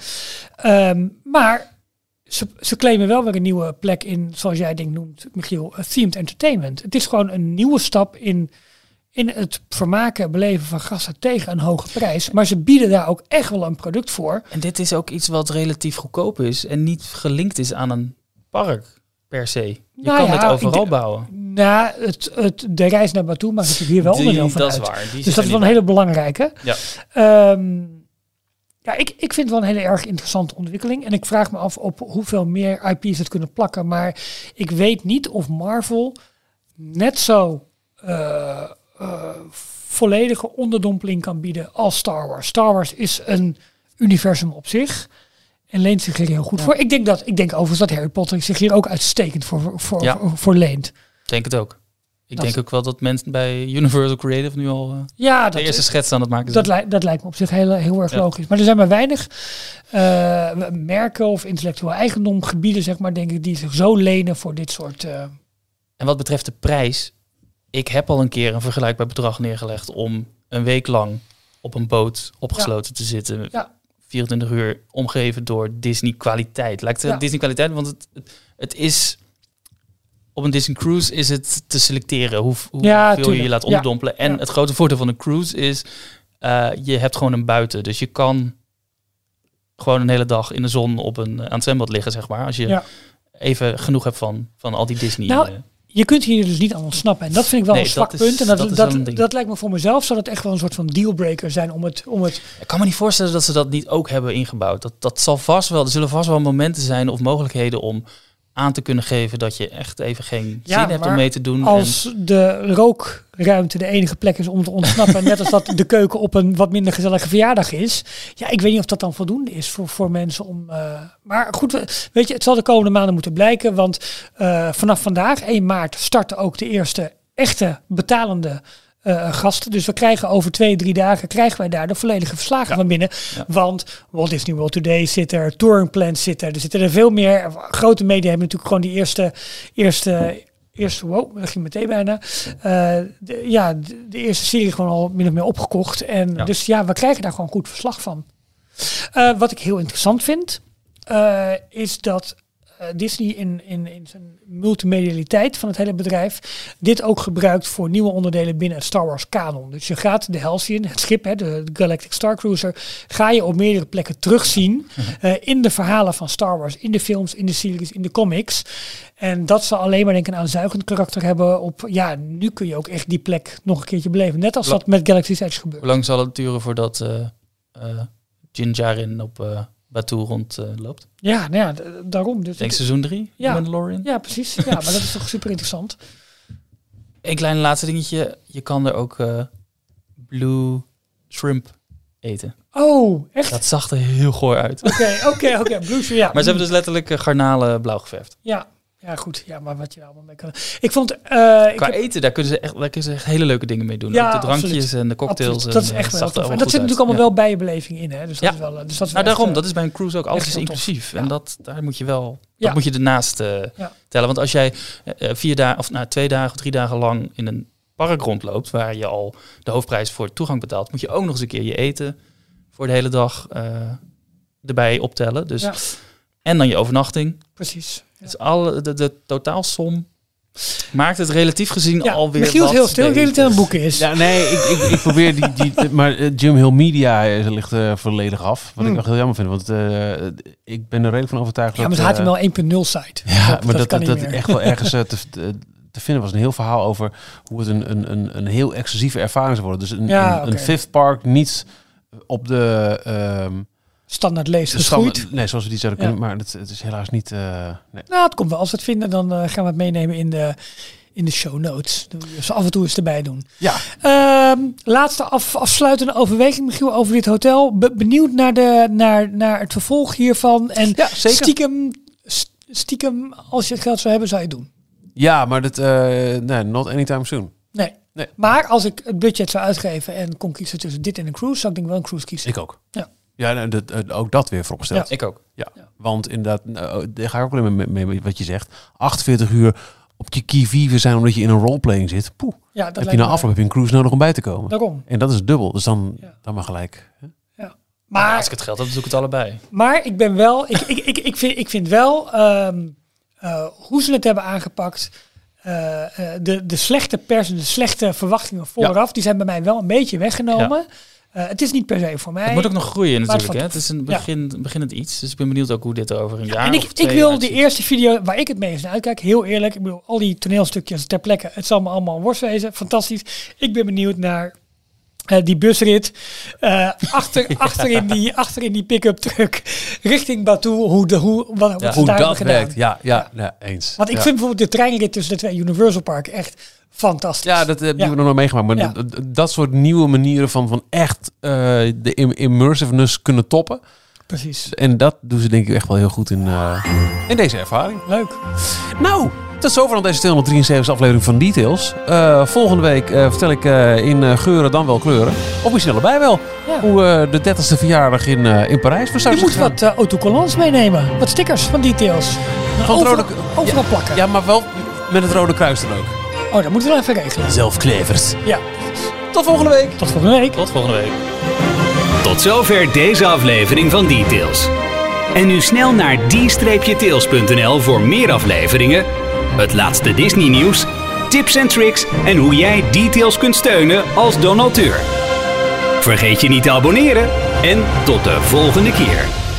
Ehm, maar ze, ze claimen wel weer een nieuwe plek in, zoals jij denk noemt, Michiel, eh, themed entertainment. Het is gewoon een nieuwe stap in in het vermaken, beleven van gasten tegen een hoge prijs. Maar ze bieden daar ook echt wel een product voor. En dit is ook iets wat relatief goedkoop is en niet gelinkt is aan een park per se. Je Nou kan ja, het overal bouwen. Na het, het, de reis naar Batum maakt natuurlijk hier wel Die- onderdeel van dat uit. is waar. Dus dat is wel een hele belangrijke. Ja. Ehm, ja, ik, ik vind het wel een hele erg interessante ontwikkeling. En ik vraag me af op hoeveel meer IP's het kunnen plakken. Maar ik weet niet of Marvel net zo eh, volledige onderdompeling kan bieden als Star Wars. Star Wars is een universum op zich. En leent zich hier heel goed voor. Ik denk, dat, ik denk overigens dat Harry Potter zich hier ook uitstekend voor, voor, Ja. voor, voor leent. Ik denk het ook. Ik Dat- denk ook wel dat mensen bij Universal Creative nu al eh, Ja, de dat, eerste schets aan het maken dat, zijn. lijkt dat lijkt me op zich heel, heel erg Ja. logisch. Maar er zijn maar weinig eh, merken of intellectueel eigendomgebieden, zeg maar, denk ik, die zich zo lenen voor dit soort... eh, En wat betreft de prijs, ik heb al een keer een vergelijkbaar bedrag neergelegd om een week lang op een boot opgesloten te zitten. Ja. 24 uur omgeven door Disney kwaliteit. Lijkt het Ja. Disney kwaliteit, want het, het, is op een Disney cruise is het te selecteren hoe, hoe Ja, veel je je laat Ja. onderdompelen. En het grote voordeel van een cruise is eh, je hebt gewoon een buiten, dus je kan gewoon een hele dag in de zon op een aan het zwembad liggen, zeg maar. Als je even genoeg hebt van, van al die Disney. Nou, eh, je kunt hier dus niet aan ontsnappen. En dat vind ik wel Nee, een zwak punt. En dat, dat dat, lijkt me voor mezelf, zou dat echt wel een soort van dealbreaker zijn om het... Om het Ik kan me niet voorstellen dat ze dat niet ook hebben ingebouwd. Dat, dat zal vast wel, er zullen vast wel momenten zijn of mogelijkheden om aan te kunnen geven dat je echt even geen Ja, zin hebt om mee te doen. als de rookruimte de enige plek is om te ontsnappen, net als dat de keuken op een wat minder gezellige verjaardag is. Ja, ik weet niet of dat dan voldoende is voor, voor mensen om. eh, maar goed, we- weet je, het zal de komende maanden moeten blijken. Want eh, vanaf vandaag, 1 maart, starten ook de eerste echte betalende. Eh, gasten. Dus we krijgen over twee, drie dagen krijgen wij daar de volledige verslagen van binnen. Ja. Want Walt Disney World Today zit er, Touring Plans zit er. Er zitten er veel meer. Grote media hebben natuurlijk gewoon die eerste, eerste eerste, wow, dat ging meteen bijna. Eh, de, ja, de, de eerste serie gewoon al min of meer opgekocht. En Ja. dus ja, we krijgen daar gewoon goed verslag van. Eh, wat ik heel interessant vind, eh, is dat eh, Disney in, in, in zijn multimedialiteit van het hele bedrijf dit ook gebruikt voor nieuwe onderdelen binnen het Star Wars kanon. Dus je gaat de Halcyon, het schip, hè, de Galactic Star Cruiser, ga je op meerdere plekken terugzien eh, in de verhalen van Star Wars, in de films, in de series, in de comics. En dat zal alleen maar denk ik een aanzuigend karakter hebben op, ja, nu kun je ook echt die plek nog een keertje beleven. Net als dat met Galaxy's Edge gebeurt. Hoe lang zal het duren voordat eh eh Din Djarin op eh Batuu rondloopt? loopt? Ja, nou ja, d- daarom. Dus Ik denk seizoen 3, Ja. Mandalorian. ja, precies. Ja, maar dat is toch super interessant. Een klein laatste dingetje. Je kan er ook eh, blue shrimp eten. Oh, echt? Dat zag er heel goor uit. Oké, oké, oké. Blues, ja. Maar ze hebben dus letterlijk eh, garnalen blauw geverfd. Ja, ja, goed. Ja, maar wat je allemaal mee kan. Ik vond. eh ik Qua heb- eten, daar kunnen, ze echt, daar kunnen ze echt hele leuke dingen mee doen. Ja, de drankjes absoluut. en de cocktails. absoluut, dat is en, echt eh, wel tof. En dat zit natuurlijk allemaal wel bij je beleving in, hè? Dus dat Ja. is wel. eh, Dus dat is Nou, daarom. Dat is bij een cruise ook. Alles is inclusief. Ja. En dat, daar moet je wel... Dat moet je ernaast eh, Ja. tellen. Want als jij eh, eh, vier dagen, of nou, twee dagen of drie dagen lang in een park rondloopt... waar je al de hoofdprijs voor toegang betaalt... moet je ook nog eens een keer je eten voor de hele dag eh, erbij optellen. Dus. En dan je overnachting. Precies. Ja. Dus alle, de, de totaalsom maakt het relatief gezien Ja, alweer Michiel is heel stil. Ik denk dat het een boek is. Ja, nee, ik, ik, ik probeer die, die maar eh, Jim Hill Media eh, ligt eh, volledig af. Wat Hmm. ik echt heel jammer vind, want eh, ik ben er redelijk van overtuigd Ja, maar het eh, HTML 1.0 site. Ja, dat, maar dat, dat, echt wel ergens te, te, te vinden was. Een heel verhaal over hoe het een, een, een, een heel exclusieve ervaring zou worden. Dus een, Ja, een, fifth park niet op de... ehm Standaard lees de geschoeid. standaard- nee, zoals we die zouden Ja. kunnen. Maar het, het is helaas niet... eh, nee. Nou, het komt wel. Als we het vinden, dan eh, gaan we het meenemen in de, in de show notes. Dus af en toe eens erbij doen. Ja, Ehm, laatste af, afsluitende overweging, Michiel, over dit hotel. Be- benieuwd naar, de, naar, naar het vervolg hiervan. En Ja, zeker. stiekem, st- stiekem, als je het geld zou hebben, zou je het doen. ja maar dat... eh nee, not anytime soon. Nee. Nee. Maar als ik het budget zou uitgeven en kon kiezen tussen dit en een cruise, zou ik denk wel een cruise kiezen. Ik ook. Ja. Ja, nou, dat, eh, ook dat weer vooropgesteld. Ik ook. Ja, Ja. want inderdaad, nou, daar ga ik ook alleen maar mee, mee wat je zegt. 48 uur op je key vive zijn omdat je in een roleplaying zit. Poeh, Ja, dat heb je na me- afloop heb je een cruise nodig om bij te komen. Daarom. En dat is dubbel, dus dan, Ja. dan maar gelijk. hè? Maar Maar als ik het geld heb, dan doe ik het allebei. Maar ik ben wel, ik, ik, ik, ik, vind, ik vind wel ehm, eh, hoe ze het hebben aangepakt. eh, eh, de, de slechte pers en de slechte verwachtingen vooraf, die zijn bij mij wel een beetje weggenomen. Eh, het is niet per se voor mij. Het moet ook nog groeien Maar het natuurlijk. Hè? Het is een Ja. begin, beginnend iets. Dus ik ben benieuwd ook hoe dit er over een jaar en ik, of twee ik wil uitziet. de eerste video waar ik het meest naar uitkijk, heel eerlijk. Ik bedoel, al die toneelstukjes ter plekke, het zal me allemaal worst wezen. Fantastisch. Ik ben benieuwd naar eh, die busrit. eh achter, achter, in die, achter in die pick-up truck richting Batuu. Hoe, de, hoe, wat, wat Ja. Hoe daar dat hebben gedaan. werkt, ja, ja, ja. eens. Want ik vind bijvoorbeeld de treinrit tussen de twee Universal Parken echt fantastisch. Ja, dat hebben Ja. we nog nooit meegemaakt. Maar dat, soort nieuwe manieren van, van echt eh, de im- immersiveness kunnen toppen. Precies. En dat doen ze denk ik echt wel heel goed in, eh, in deze ervaring. Leuk. Nou, tot zover dan deze 273 aflevering van Details. Eh, volgende week eh, vertel ik eh, in eh, geuren dan wel kleuren. Of misschien allebei wel. Ja. Hoe eh, de 30ste verjaardag in, eh, in Parijs Je verstaat moet wat uh, autocollants meenemen. Wat stickers van details. Van overal, rode- overal plakken. Ja, maar wel met het Rode Kruis dan ook. Oh, dat moeten we wel even regelen. Zelfklevers. Ja. Tot volgende week. Tot volgende week. Tot volgende week. Tot zover deze aflevering van Details. En nu snel naar d-tails.nl voor meer afleveringen, het laatste Disney nieuws, tips en tricks en hoe jij Details kunt steunen als donateur. Vergeet je niet te abonneren en tot de volgende keer.